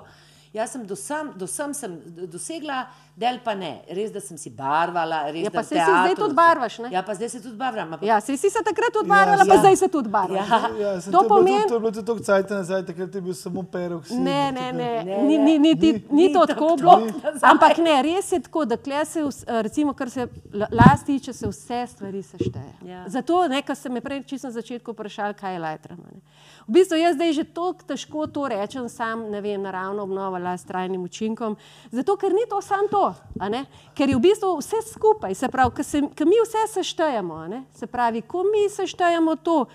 C: Jaz sem do sem, do sem sem dosegla, del pa ne. Res, da sem si barvala, res,
B: Ja,
C: da
B: pa si zdaj tudi barvaš, ne?
C: Ja, pa zdaj se tudi barvam. ampak-
B: Ja, si se takrat tudi barvala,
A: Ja,
B: pa
C: ja.
B: zdaj se tudi barvaš.
C: Ja.
A: Ja, sem,
B: To
A: to,
B: pomeni-
A: to je bilo tudi toliko cajt nazaj, takrat je bil samo perok.
B: Ne,
A: tako
B: ne, ne,
C: Ne,
B: ni,
C: ne.
B: ni, ni, ni, ni to
C: Ni
B: tako
C: tako
B: bilo. Ampak ne, res je tako, da kle se, recimo, kar se la- las tiče, se vse stvari sešteje.
C: Ja.
B: Zato, ne, kar ste me prej čisto na začetku vprašali, kaj je lajtrama. ne. V bistvu jaz zdaj že tako težko to rečem, sam ne vem, naravno obnova las s trajnim učinkom, zato ker ni to samo to, ker je v bistvu vse skupaj, se pravi, ker mi vse seštejemo, se pravi, ko mi seštejemo to,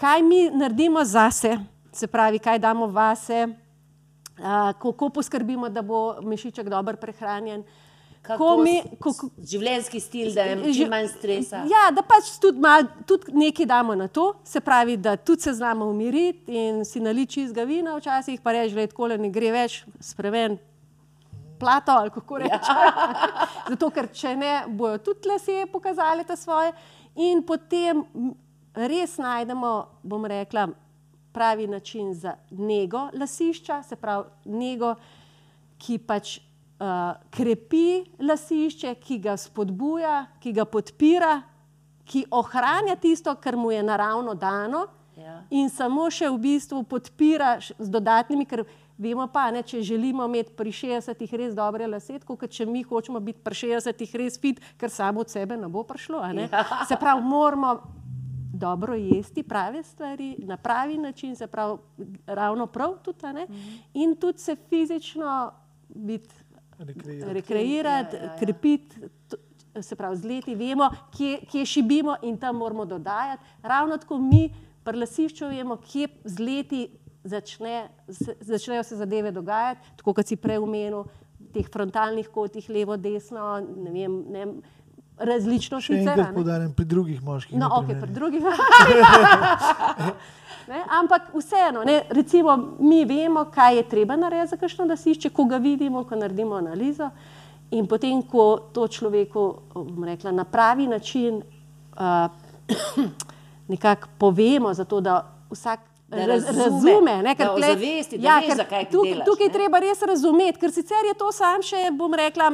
B: kaj mi naredimo zase, se pravi, kaj damo vase, a, kako poskrbimo, da bo mišiček dobro prehranjen. Ko mi, ko, ko,
C: Življenjski stil, da je čim manj stresa.
B: Ja, da pač tudi, mal, tudi nekaj damo na to, se pravi, da tudi se znamo umiriti in si naliči iz gavina, včasih pa reči, da tako ne gre več, spremen plato ali kako reče. [laughs] Zato, ker če ne, bojo tudi lase pokazali te svoje. In potem res najdemo, bom rekla, pravi način za nego lasišča, se pravi, nego, ki pač krepi lasišče, ki ga spodbuja, ki ga podpira, ki ohranja tisto, kar mu je naravno dano,
C: Ja.
B: in samo še v bistvu podpira z dodatnimi, ker vemo pa, ne, če želimo imeti pri 60-ih res dobre lase, kot če mi hočemo biti pri 60-ih res fit, ker samo od sebe ne bo prišlo. ne.
C: Ja.
B: Se pravi, moramo dobro jesti prave stvari, na pravi način, se pravi, ravno prav tudi, a ne, in tudi se fizično biti
A: Rekreirati.
B: rekreirati,
C: Ja, ja, ja.
B: krepiti, se pravi, z leti vemo, kje, kje šibimo in tam moramo dodajati. Ravno tako mi pri lasišču vemo, kje z leti začne, se, začnejo se zadeve dogajati, tako kot si prej omenil, v teh frontalnih kotih, levo, desno, ne vem, ne vem različno
A: Še
B: sicer. a
A: enkrat
B: ne.
A: podarjam, pri drugih moških.
B: No,
A: ne
B: ok,
A: meni.
B: pri drugih. [laughs] ne, ampak vseeno, ne, recimo, mi vemo, kaj je treba narediti za kakšno lasišče, ko ga vidimo, ko naredimo analizo. In potem, ko to človeku rekla, na pravi način uh, [coughs] nekako povemo, zato da vsak.
C: Da
B: raz-
C: razume,
B: razume ne, ker
C: da
B: tle-
C: ozavesti, da veš,
B: ker
C: zakaj
B: tuk-
C: delaš,
B: Tukaj
C: ne.
B: treba res razumeti, ker sicer je to sam še, bom rekla,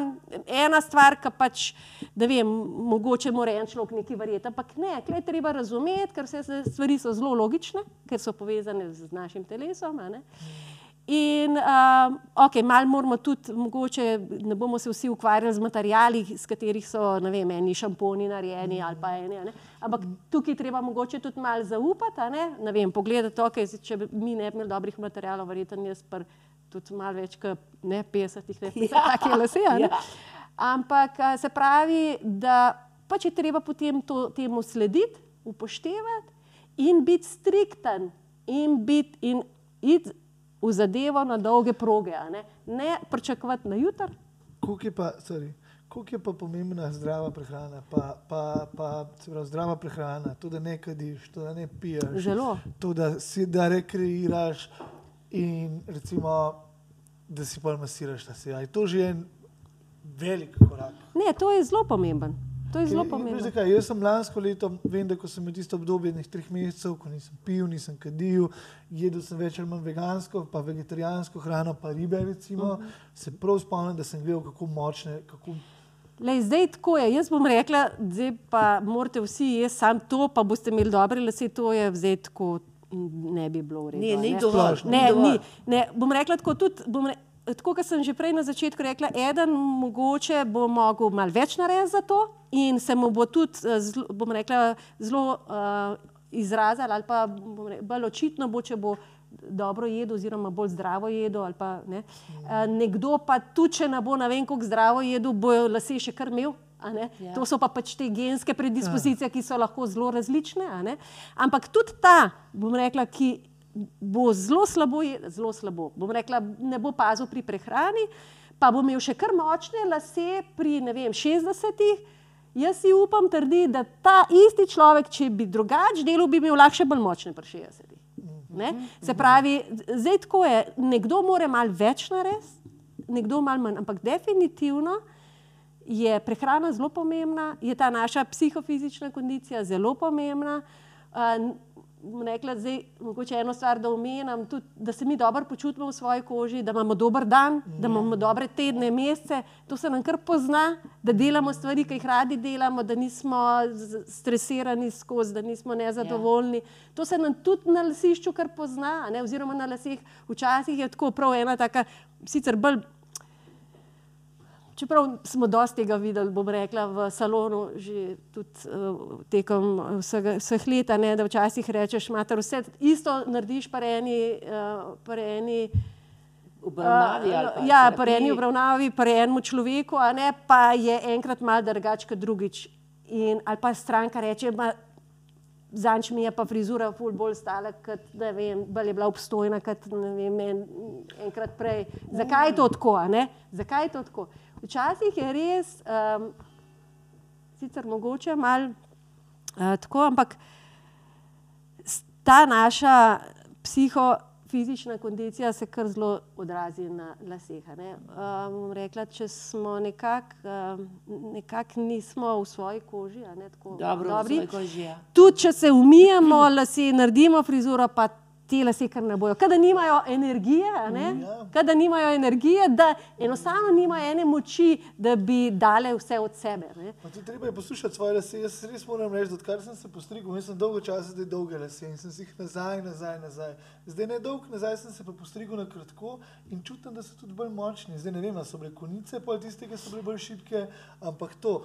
B: ena stvar, ki pač, da vem, mogoče mora en človek nekaj verjeti, ampak ne, je treba razumeti, ker vse se- stvari so zelo logične, ker so povezane z našim telesom. ne. In, uh, ok, malo moramo tudi, mogoče ne bomo se vsi ukvarjali z materijali, iz katerih so, ne vem, eni šamponi narejeni ali pa eni, ne. ampak tukaj treba mogoče tudi malo zaupati, ne, ne vem, pogledati, zdaj, če mi ne bi imeli dobrih materijalov, verjetno jaz pa tudi malo več kot ne 50, ne 50,
C: Ja.
B: take lase. ne.
C: Ja.
B: Ampak se pravi, da pač je treba potem to, temu slediti, upoštevati in biti strikten in biti in iti v zadevo na dolge proge. Ne, ne pričakovati na jutr.
A: Koliko je pa, sorry, koliko je pa pomembna zdrava prehrana, pa, pa, pa pravi, zdrava prehrana, to, da ne kadiš, to, da ne piješ,
B: Zelo.
A: to, da si da rekreiraš in recimo, da si pa masiraš ta se. Je to že en velik korak.
B: Ne, to je zelo pomemben. To je zelo
A: Veš
B: pomembno.
A: zakaj? Jaz sem lansko leto, vem, da ko sem imel tisto obdobje nekaj treh mesecev, ko nisem pil, nisem kadil, jedel sem več ali manj vegansko, pa vegetarijansko hrano, pa ribe, recimo, uh
B: Mhm.
A: -huh. se prav spomnim, da sem gledal, kako močne, kako
B: Lej, zdaj tako je. Jaz bom rekla, zdaj pa morate vsi jesti samo to, pa boste imeli dobre lase. To je zdaj tako, ne bi bilo v redu.
C: Ni,
B: a
C: ni
B: ne.
C: dovolj.
B: Ne, ni. Ne, bom rekla tako, tudi, bom re, tako kot sem že prej na začetku rekla, eden mogoče bo mogel malo več narediti za to in se mu bo tudi, eh, zelo, bom rekla, zelo uh, izrazil ali pa bom re, bolj očitno bo, če bo dobro jedel oziroma bolj zdravo jedel. ali Pa, ne. uh, nekdo pa tudi, če ne bo ne vem koliko zdravo jedel, bo lase še kar imel.
C: Ja.
B: To so pa pač te genske predispozicije, ki so lahko zelo različne. Ampak tudi ta, bom rekla, ki bo zelo slabo, zelo slabo. Bom rekla, ne bo pazil pri prehrani, pa bo imel še kar močne lase pri vem, 60-ih. Jaz si upam trditi, da ta isti človek, če bi drugače delal, bi imel lahko še bolj močne pri 60-ih. Ne? Se pravi, zdaj tako je, nekdo more malo več narediti, nekdo malo manj, ampak definitivno je prehrana zelo pomembna, je ta naša psihofizična kondicija zelo pomembna. Rekla, zdaj, mogoče eno stvar, da omenjam, tudi, da se mi dobro počutimo v svoji koži, da imamo dober dan, da imamo dobre tedne, mesece. To se nam kar pozna, da delamo stvari, ki jih radi delamo, da nismo stresirani skozi, da nismo nezadovoljni. To se nam tudi na lasišču kar pozna, ne, oziroma na laseh. Včasih je tako prav ena taka, sicer bolj Čeprav smo dosti tega videli, bom rekla, v salonu, že tudi uh, tekom vsega, vseh let, a ne, da včasih rečeš, mater, vse isto narediš, pa eni. Uh, pa eni
C: Obravnavi pa
B: ja, pri eni obravnavi, pri enem človeku, a ne, pa je enkrat mal drugače kot drugič. In, ali pa stranka reče, ma, zanč mi je pa frizura ful bolj stala, kot ne vem, bolj je bila obstojna kot ne vem, en, enkrat prej. Zakaj je to tako? ne? Zakaj je to tako? Včasih je res, um, sicer mogoče malo uh, tako, ampak ta naša psihofizična kondicija se kar zelo odrazi na laseh. Um, rekla, če smo nekako um, nekak nismo v svoji koži, ne tako
C: Dobro,
B: dobri.
C: svoj koži, ja.
B: Tudi če se umijemo, lase, naredimo frizuro, pa te lase kar ne bojo. Kada nimajo energije, ne?
A: Ja.
B: kada nimajo energije, da enostavno nimajo ene moči, da bi dale vse od sebe. Ne?
A: Treba je poslušati svoje lase. Jaz res moram reči, da odkar sem se postrigel, jaz sem dolgo časa zdaj dolge lase in sem si jih nazaj, nazaj, nazaj. Zdaj ne dolg nazaj sem se pa postrigel na kratko in čutim, da so tudi bolj močni. Zdaj ne vem, so bile konice, pol tiste, ki so bile bolj šibke, ampak to.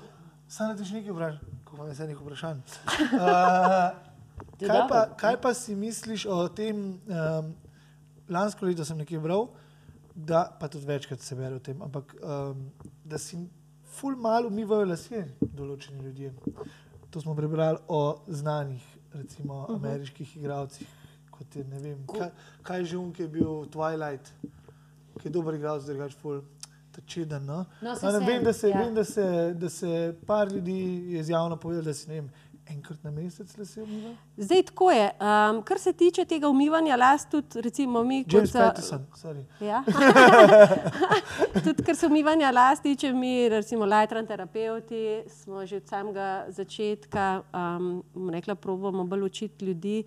A: Samo da ti še nekaj vprašam, ko imam jaz nekaj vprašanj. [laughs] Uh,
C: je
A: kaj, pa, kaj pa si misliš o tem, um, lansko leto sem nekaj bral, da, pa tudi večkrat se bere o tem, ampak um, da si ful malo umivajo lasje določeni ljudje. To smo prebrali o znanih, recimo uh -huh. ameriških igralcih, kot je ne vem, kaj, kaj je že on, ki je bil Twilight, ki je dober igralec, drugač ful. Čeden, no?
C: No,
A: No, vem, da se,
C: ja.
A: vem da, se, da se par ljudi je izjavno povedalo, da si ne vem, enkrat na mesec lase umiva.
B: Zdaj tako je. Um, kar se tiče tega umivanja las, tudi recimo mi, kot
A: James
B: za-
A: Patterson, sorry.
B: Ja. [laughs] Tudi, kar se umivanja las tiče, mi, recimo, lajtran terapeuti, smo že od samega začetka, um, rekla, probujemo bolj učiti ljudi,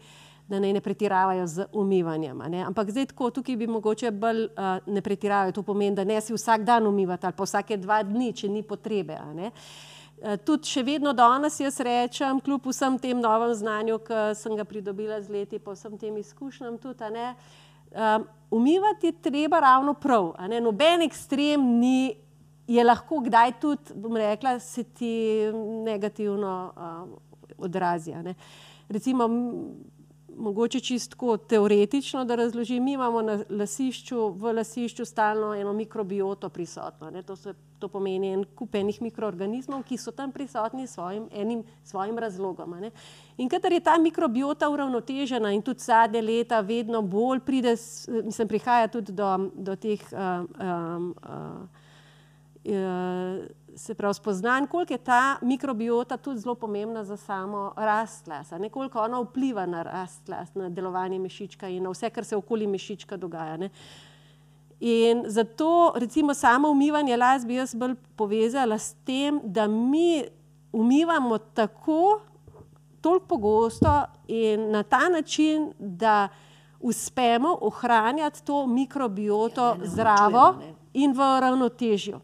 B: da naj ne pretiravajo z umivanjem. ne. Ampak zdaj tako, tukaj bi mogoče bolj uh, ne pretiravajo. To pomeni, da ne si vsak dan umivati ali pa vsake dva dni, če ni potrebe. ne. Eh, Tudi še vedno danes jaz rečem, kljub vsem tem novem znanju, ki sem ga pridobila z leti, pa vsem tem izkušnjam tudi, ne, um, umivati je treba ravno prav. ne. Noben ekstrem ni, je lahko kdaj tudi, bom rekla, se ti negativno um, odrazi. Recimo, mogoče čisto teoretično, da razložim, mi imamo na lasišču, v lasišču stalno eno mikrobioto prisotno. Ne. To, se, to pomeni en kup enih mikroorganizmov, ki so tam prisotni svojim, enim svojim razlogom. ne. In kadar je ta mikrobiota uravnotežena in tudi zadnje leta vedno bolj pride, mislim, prihaja tudi do, do teh um, um, uh, eh, se pravi, spoznanj, koliko je ta mikrobiota tudi zelo pomembna za samo rast lasa, ne koliko ona vpliva na rast las, na delovanje mišička in na vse, kar se okoli mišička dogaja. Ne. In zato, recimo, samo umivanje las bi jaz bolj povezala s tem, da mi umivamo tako, toliko pogosto in na ta način, da uspemo ohranjati to mikrobioto
C: Ja, da ne
B: zdravo
C: uničujemo, ne.
B: in v ravnotežju.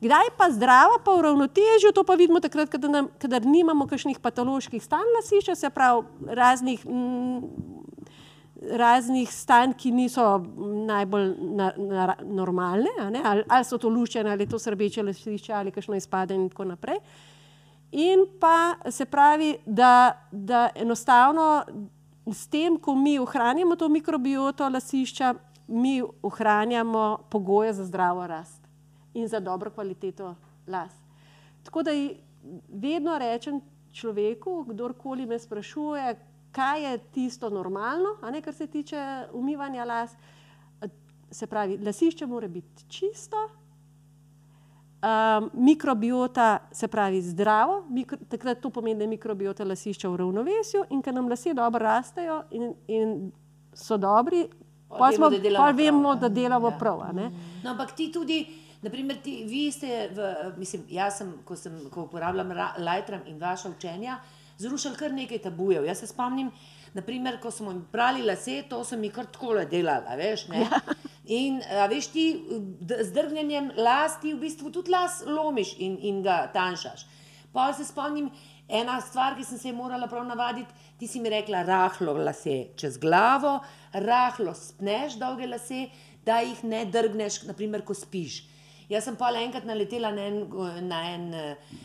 B: Kdaj pa zdrava, pa v ravnotežju, to pa vidimo takrat, kadar, nam, kadar nimamo kakšnih patoloških stanj lasišča, se pravi raznih, mm, raznih stanj, ki niso najbolj na, na, normalne, ali, ali so to luščene, ali to srbeče lasišče, ali kakšno izpadanje in tako naprej. In pa se pravi, da, da enostavno s tem, ko mi ohranjamo to mikrobioto lasišča, mi ohranjamo pogoje za zdravo rast in za dobro kvaliteto las. Tako da vedno rečem človeku, kdorkoli me sprašuje, kaj je tisto normalno, ne kar se tiče umivanja las. Se pravi, lasišče mora biti čisto, um, mikrobiota, se pravi zdravo, mikro, takrat to pomeni, da je mikrobiota lasišča v ravnovesju in ker nam lasje dobro rastejo in, in so dobri, pa
C: vemo, da delamo
B: pol vemo,
C: prav,
B: da delamo
C: Ja.
B: prav.
C: No, ampak ti tudi, naprimer, ti, vi ste, v, mislim, jaz sem, ko, sem, ko uporabljam ra- Lightroom in vaša učenja, zrušili kar nekaj tabujev. Jaz se spomnim, naprimer, ko smo mi prali lase, to sem mi kar tako delala, veš. Ne? In a veš ti, z drgnjenjem las ti v bistvu tudi las lomiš in, in ga tanjšaš. Pa se spomnim, ena stvar, ki sem se morala prav navaditi, ti si mi rekla, rahlo lase čez glavo, rahlo spneš dolge lase, da jih ne drgneš, naprimer, ko spiš. Jaz sem pa enkrat naletela na en, na en,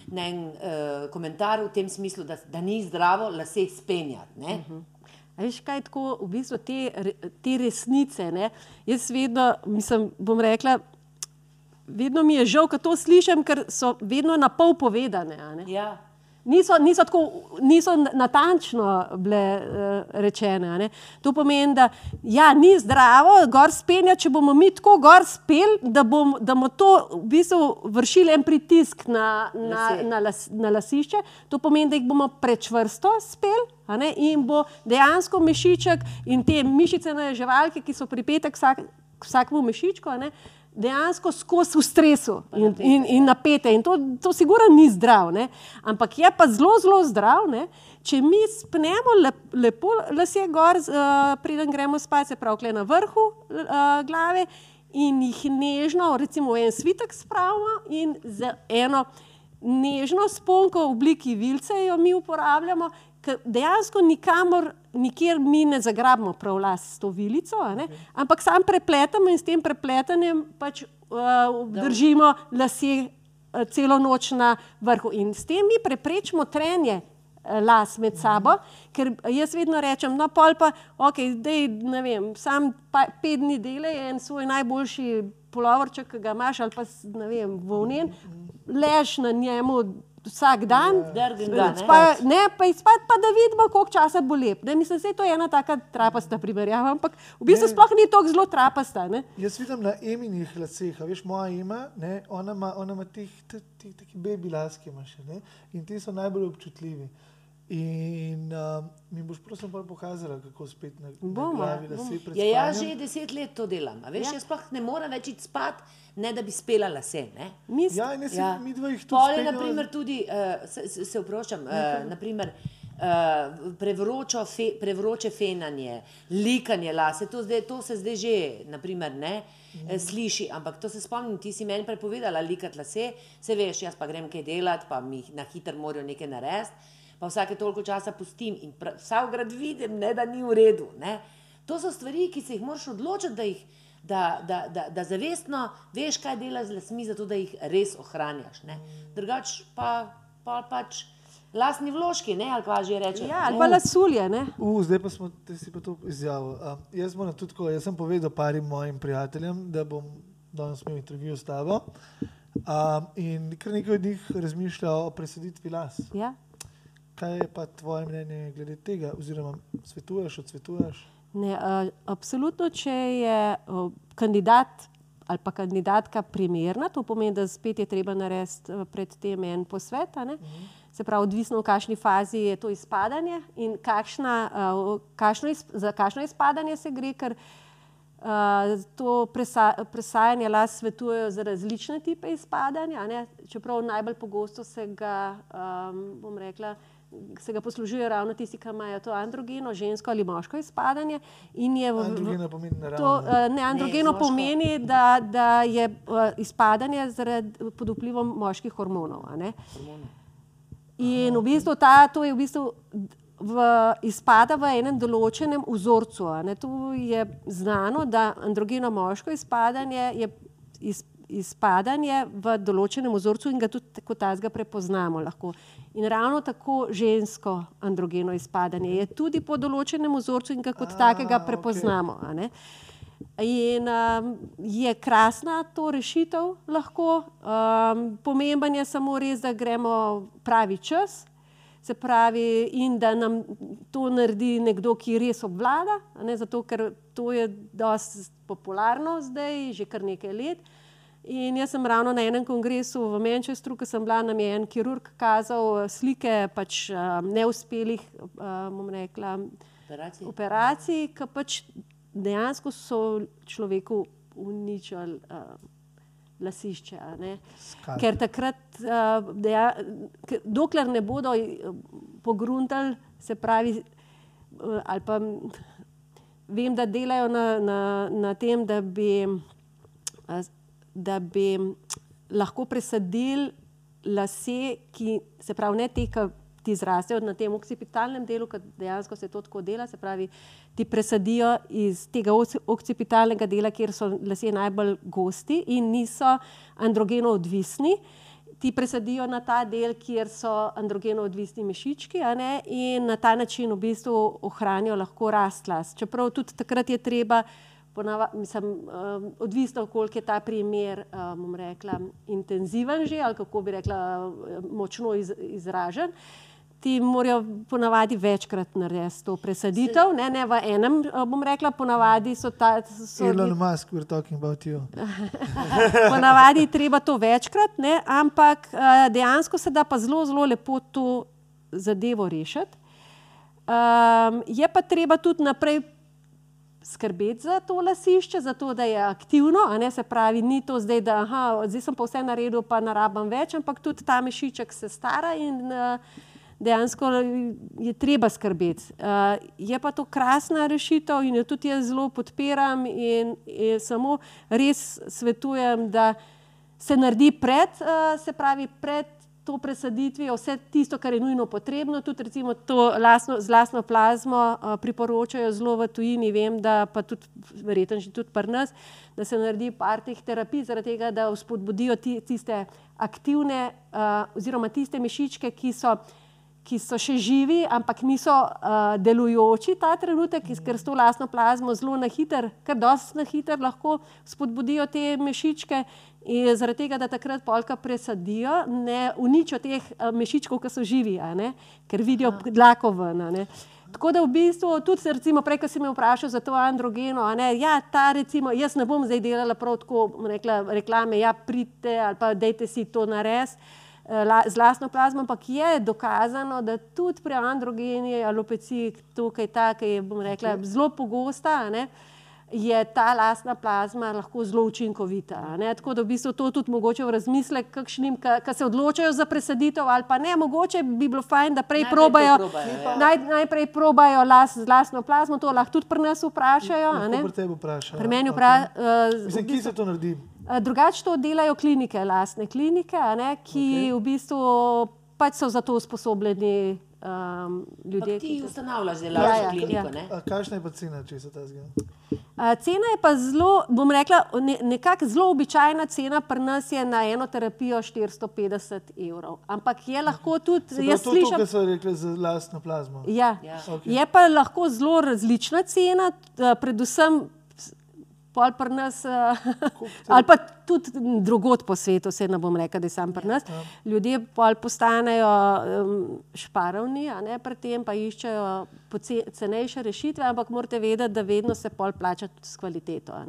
C: na en uh, komentar v tem smislu, da, da ni zdravo lase spenjati. ne.
B: A veš, kaj je tako, v bistvu te, te resnice. Ne? Jaz vedno, mislim, bom rekla, vedno mi je žal, ko to slišim, ker so vedno na pol povedane.
C: Ja.
B: Niso, niso, tako, niso natančno bile uh, rečene. ne. To pomeni, da ja, ni zdravo gor spenjati, če bomo mi tako gor speli, da bomo, da bomo to v bistvu vršili en pritisk na, na,
C: Lase.
B: na, las, na lasišče. To pomeni, da jih bomo prečvrsto speli. ne, In bo dejansko mešiček in te mišice na živalke, ki so pripete k, vsak, k vsakemu mešičku, ne, dejansko skozi v stresu in, in, in napete. In to, to sigurno ni zdrav. Ne? Ampak je pa zelo, zelo zdrav, ne? če mi spnemo lep, lepo lase gor, uh, preden gremo spat, se pravi, na vrhu uh, glave. In jih nežno, recimo, en svitek spravimo, in z eno nežno sponko v obliki vilce jo mi uporabljamo, ker dejansko nikamor, nikjer mi ne zagrabimo prav las s to vilico, ne, ampak sam prepletamo in s tem prepletanjem pač uh, držimo lase uh, celo noč na vrhu. In s tem mi preprečimo trenje eh, las med sabo, ker jaz vedno rečem, no, pol pa, ok, zdaj ne vem, sam pa, pet dni delaj en svoj najboljši polovrček, ki ga imaš, ali pa ne vem, volnen, lež na njemu vsak dan.
C: Drgn ga, ne.
B: Pa, izpad, pa da vidimo, koliko časa bo lep. Ne, mislim, da je to ena taka trapasta primerjava, ampak v bistvu
A: Ne.
B: sploh ni tako zelo trapasta. Ne?
A: Jaz vidim na eminih laseh, veš, moja ima, ne, ona ima, ona ima teh, te- te- taki baby laski, ima še, ne, in ti so najbolj občutljivi. In uh, mi boš prosim pokazala, kako spet na, na glavi
B: bomo.
A: lase pred
C: Ja, jaz
A: spanjem.
C: že deset let to delam. A Veš,
B: Ja.
C: ja. Jaz sploh ne morem več iti spat, ne da bi spela lase. Ne?
B: Mi,
A: Ja, in jaz ja. mi dva jih tudi
C: Pol je,
A: speljava-
C: naprimer, tudi, uh, se, se, se vprošam, uh, naprimer, uh, prevročo fe, prevroče fenanje, likanje lase, to, zdaj, to se zdaj že, naprimer, ne, mm. sliši, ampak to se spomnim, ti si meni prepovedala likati lase, se veš, jaz pa grem kaj delati, pa mi na hiter morajo nekaj narediti, pa vsake toliko časa pustim in vsak grad vidim, ne, da ni v redu. Ne. To so stvari, ki se jih moraš odločiti, da jih da, da, da, da zavestno veš, kaj dela z lasmi, zato da jih res ohranjaš. ne. Drugač pa, pa pač lastni vložki, ne, ali kaj že reče.
B: ja, ali pa lasulje. Ne?
A: U, zdaj pa smo te si pa to izjavil. Um, jaz tudi tako, jaz sem povedal parim mojim prijateljem, da bom danes imel intervju s tabo. Um, in kar nekaj od njih razmišlja o presaditvi las.
B: Ja.
A: Kaj je pa tvoje mnenje glede tega, oziroma svetuješ, odsvetuješ?
B: Ne, uh, absolutno, če je uh, kandidat ali pa kandidatka primerna, to pomeni, da spet je treba narediti uh, pred tem en posvet. a ne. Se pravi, odvisno v kakšni fazi je to izpadanje in kakšna, uh, kakšno iz, za kakšno izpadanje se gre, ker uh, to presa, presajanje las svetujejo za različne type izpadanja. ne. Čeprav najbolj pogosto se ga, um, bom rekla, se ga poslužujejo ravno tisti, ki imajo to androgeno, žensko ali moško izpadanje.
A: Androgena pomeni
B: To,
A: naravno.
B: uh, ne, androgeno
C: moško.
B: pomeni, da, da je uh, izpadanje zaradi, pod vplivom moških hormonov. a ne. In v bistvu ta, to je v bistvu v, izpada v enem določenem vzorcu. a Ne. Tu je znano, da androgeno moško izpadanje je iz, izpadanje v določenem vzorcu in ga tudi kot tazga prepoznamo. Lahko. In ravno tako žensko androgeno izpadanje je tudi po določenem vzorcu in ga kot
A: A,
B: takega prepoznamo. ne. In um, je krasna to rešitev, lahko. Um, pomemben je samo res, da gremo pravi čas, se pravi, in da nam to naredi nekdo, ki res obvlada, ne, zato ker to je dosti popularno zdaj, že kar nekaj let. In jaz sem ravno na enem kongresu v Manchesteru, ki sem bila, nam je en kirurg kazal eh, slike pač, um, neuspelih, bom rekla,
C: Operacije.
B: operacij, ki pač dejansko so človeku uničili uh, lasišče. a ne.
A: Skalp.
B: Ker takrat, uh, deja, dokler ne bodo uh, pogruntali, se pravi, eh, ali pa vem, da delajo na, na, na tem, da bi, eh, da bi lahko presadili lase, ki se pravi, ne te, ki ti zrastejo na tem occipitalnem delu, ker dejansko se to tako dela, se pravi, ti presadijo iz tega oc- occipitalnega dela, kjer so lasje najbolj gosti in niso androgeno odvisni. Ti presadijo na ta del, kjer so androgeno odvisni mišički, in na ta način v bistvu ohranijo lahko rast las. Čeprav tudi takrat je treba, ponava, mislim, um, odvisno, koliko je ta primer, um, bom rekla, intenziven že, ali kako bi rekla, um, močno iz, izražen. Ti morajo ponavadi večkrat narediti to presaditev, ne, ne v enem, bom rekla, ponavadi so ta. So,
A: Elon Musk, we're talking about you. [laughs]
B: Ponavadi treba to večkrat, ne, ampak uh, dejansko se da pa zelo, zelo lepo to zadevo rešiti. Um, je pa treba tudi naprej skrbeti za to lasišče, zato da je aktivno, a ne se pravi, ni to zdaj, da aha, zdaj sem pa vse naredil, pa ne rabim več, ampak tudi ta mešiček se stara in uh, dejansko je treba skrbeti. Uh, je pa to krasna rešitev in jo tudi jaz zelo podpiram in, samo res svetujem, da se naredi pred, uh, se pravi, pred to presaditvijo vse tisto, kar je nujno potrebno. Tudi recimo to lasno, z lasno plazmo uh, priporočajo zelo v tujini, vem, da pa tudi verjetno že tudi pri nas, da se naredi par teh terapij, zaradi tega, da vzpodbudijo ti, tiste aktivne uh, oziroma tiste mišičke, ki so ki so še živi, ampak niso uh, delujoči ta trenutek, ker s to lastno plazmo zelo na hiter, kar dosti na hiter lahko spodbudijo te mešičke. In zaradi tega, da takrat polka presadijo, ne uničijo teh uh, mešičkov, ki so živi, ker vidijo
C: Aha.
B: dlako ven. Tako da v bistvu tudi, recimo, prej, ko si me vprašal za to androgeno, ne, ja, ta recimo, jaz ne bom zdaj delala prav tako, rekla, reklame, ja, pridite ali pa dejte si to nares eh, la- z lastno plazmo, ampak je dokazano, da tudi pri androgeni alopeciji, tukaj ta, ki je, rekla, zelo pogosta, ne, je ta lastna plazma lahko zelo učinkovita. ne. Tako da v bistvu to tudi mogoče v razmislek, kakšnim, ki se odločajo za presaditev ali pa ne, mogoče bi bilo fajn, da prej
C: Najprej
B: probajo,
C: probajo, ja.
B: naj, najprej probajo las, z lastno plazmo, to lahko tudi pri nas vprašajo.
A: pri tebi vprašajo.
B: Pri meni
A: Ok.
B: vpra, uh,
A: Mislim, kje se to naredi?
B: Drugače to delajo klinike, lastne klinike, a ne, ki
A: Ok.
B: okay. v bistvu pač so za to usposobljeni um, ljudje.
C: Ampak ti
B: ki to-
C: ustanavljaš zdaj
B: Ja, ja,
C: kliniko,
B: ja.
C: ne?
A: A Kakšna je pa cena, če se ta zgodi?
B: Uh, cena je pa zelo, bom rekla, ne, nekako zelo običajna cena pri nas je na eno terapijo 450 evrov. Ampak je lahko tudi,
A: Se
B: jaz
A: to, to,
B: slišim.
A: kar so rekli za lastno plazmo.
B: Ja.
C: Ja.
A: Okej.
B: Je pa lahko zelo različna cena, t- predvsem pol pri nas, eh, ali pa tudi drugot po svetu, se ne bom rekel, da je sam pri nas. Ljudje pol postanejo um, šparovni, a ne pri tem, pa iščejo cenejše rešitve, ampak morate vedeti, da vedno se pol plača tudi s kvaliteto.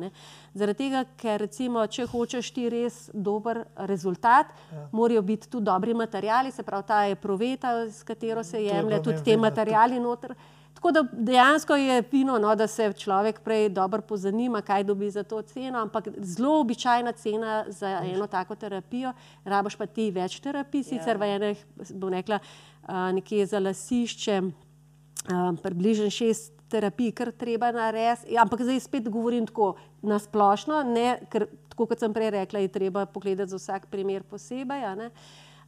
B: Zaradi tega, ker recimo, če hočeš ti res dober rezultat, ja. morajo biti tudi dobri materiali, se pravi ta je proveta, s katero se
A: je
B: jemlje, tudi te
A: vedno
B: materiali noter. Tako da dejansko je fino, no, da se človek prej dobro pozanima, kaj dobi za to ceno, ampak zelo običajna cena za eno tako terapijo. Rabaš pa ti več terapij, sicer v enih, bom rekla, a, nekje za lasišče, a, približno šest terapij, kar treba narediti. Ja, Ampak zdaj spet govorim tako na splošno, ne, ker tako kot sem prej rekla, je treba pogledati za vsak primer posebej. ne.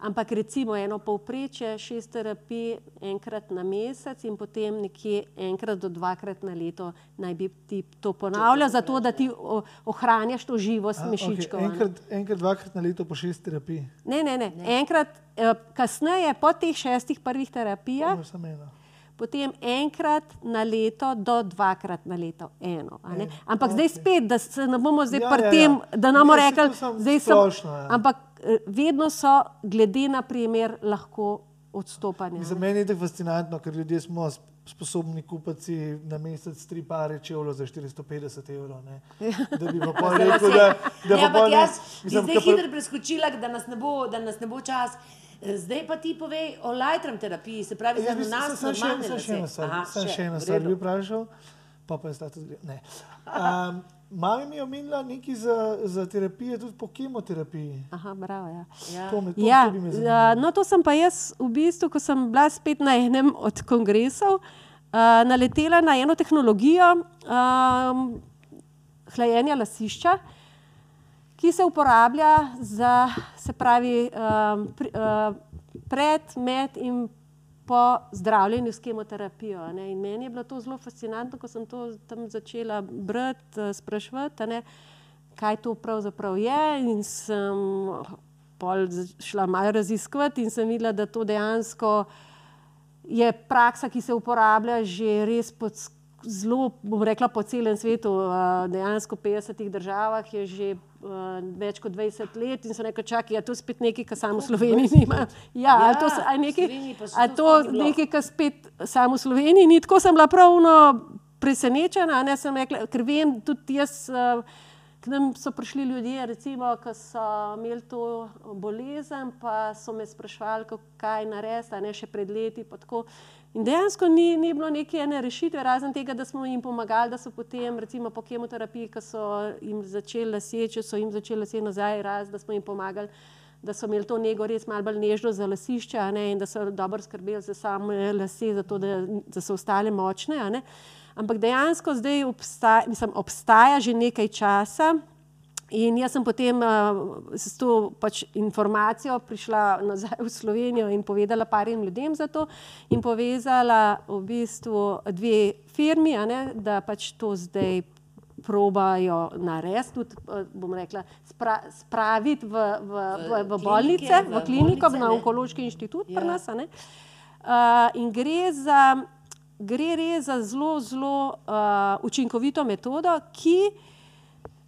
B: Ampak recimo eno povprečje, šest terapij enkrat na mesec in potem nekje enkrat do dvakrat na leto naj bi ti to ponavljal, zato da ti ohranjaš to živost
A: A,
B: mišičkov. ne.
A: Enkrat, enkrat, dvakrat na leto po šest terapij.
B: Ne, ne, ne. Enkrat, eh, kasneje, po teh šestih prvih terapijah,
A: Ja.
B: Potem enkrat na leto do dvakrat na leto eno. a ne.
A: Eno,
B: Ampak zdaj
A: okej.
B: spet, da se ne bomo zdaj
A: Ja,
B: pri
A: ja, ja.
B: tem, da nam bomo
A: Ne,
B: rekli, zdaj sem.
A: splošno, ja.
B: Ampak vedno so, glede na primer, lahko odstopanja.
A: Za meni je to fascinantno, ker ljudje smo sp- sposobni kupiti na mesec tri pare čevljev za 450 evrov. Ne? Da bi pa [laughs]
C: Za
A: rekel, da, da
C: Ne,
A: pa
C: ampak
A: pol ne-
C: jaz bi
A: mislim,
C: zdaj
A: ke pa-
C: hitro preskočila, da nas ne bo, da nas ne bo čas. Zdaj pa ti povej o lajtram terapiji, se pravi,
A: bi se-
C: nas
A: samo še-
C: normalne
A: samo še
C: lase.
A: stvar, bi vprašal, pa pa je status gre. Ne. Um, [laughs] Mami mi je omenila nekaj za, za terapije, tudi po kemoterapiji.
B: Aha, bravo. Ja.
C: Ja.
A: To, me, to,
B: Ja,
A: to me zanimalo.
B: no to sem pa jaz v bistvu, ko sem bila spet na enem od kongresov. naletela na eno tehnologijo um, hlajenja lasišča, ki se uporablja za, se pravi, um, pri, uh, pred, med in po zdravljenju s kemoterapijo. Ne. In meni je bilo to zelo fascinantno, ko sem to tam začela brati, uh, sprašvati, ne, kaj to pravzaprav je. In sem pol šla malo raziskovati in sem videla, da to dejansko je praksa, ki se uporablja že res pod zelo, bom rekla, po celem svetu. Uh, dejansko v 50 državah je že več kot 20 let in so čakali, da je to spet nekaj, kar samo v Sloveniji nima. Ja,
C: Ja,
B: ja to, a nekaj,
C: Sloveniji pa še
B: a
C: to
B: nekaj, kar spet samo v Sloveniji ni. Tako sem bila pravno presenečena, ne sem rekla, ker vem, tudi jaz. Uh, K nam so prišli ljudje, recimo, ki so imeli to bolezen, pa so me sprašvali, kaj narediti, ne še pred leti. pa tako. In dejansko ni, ni bilo neke ene rešitve, razen tega, da smo jim pomagali, da so potem, recimo po kemoterapiji, ko so jim začeli lase, če so jim začeli lase nazaj rast, da smo jim pomagali, da so imeli to nego res malo bolj nežno za lasišče a ne, in da so dobro skrbeli za same lase, zato da, da so ostale močne. Ampak dejansko zdaj obstaja, mislim, obstaja že nekaj časa. In jaz sem potem uh, s to pač informacijo prišla nazaj v Slovenijo in povedala parim ljudem za to, in povezala v bistvu dve firmi, ne, da pač to zdaj probajo narediti, tudi, eh, bom rekla, spra, spraviti v, v, v, v
C: klinike,
B: bolnice, v
C: v
B: kliniko,
C: bolnice,
B: na
C: ne.
B: onkološki inštitut pri
C: Ja.
B: nas. a ne. Uh, in gre za, gre res za zelo, zelo uh, učinkovito metodo, ki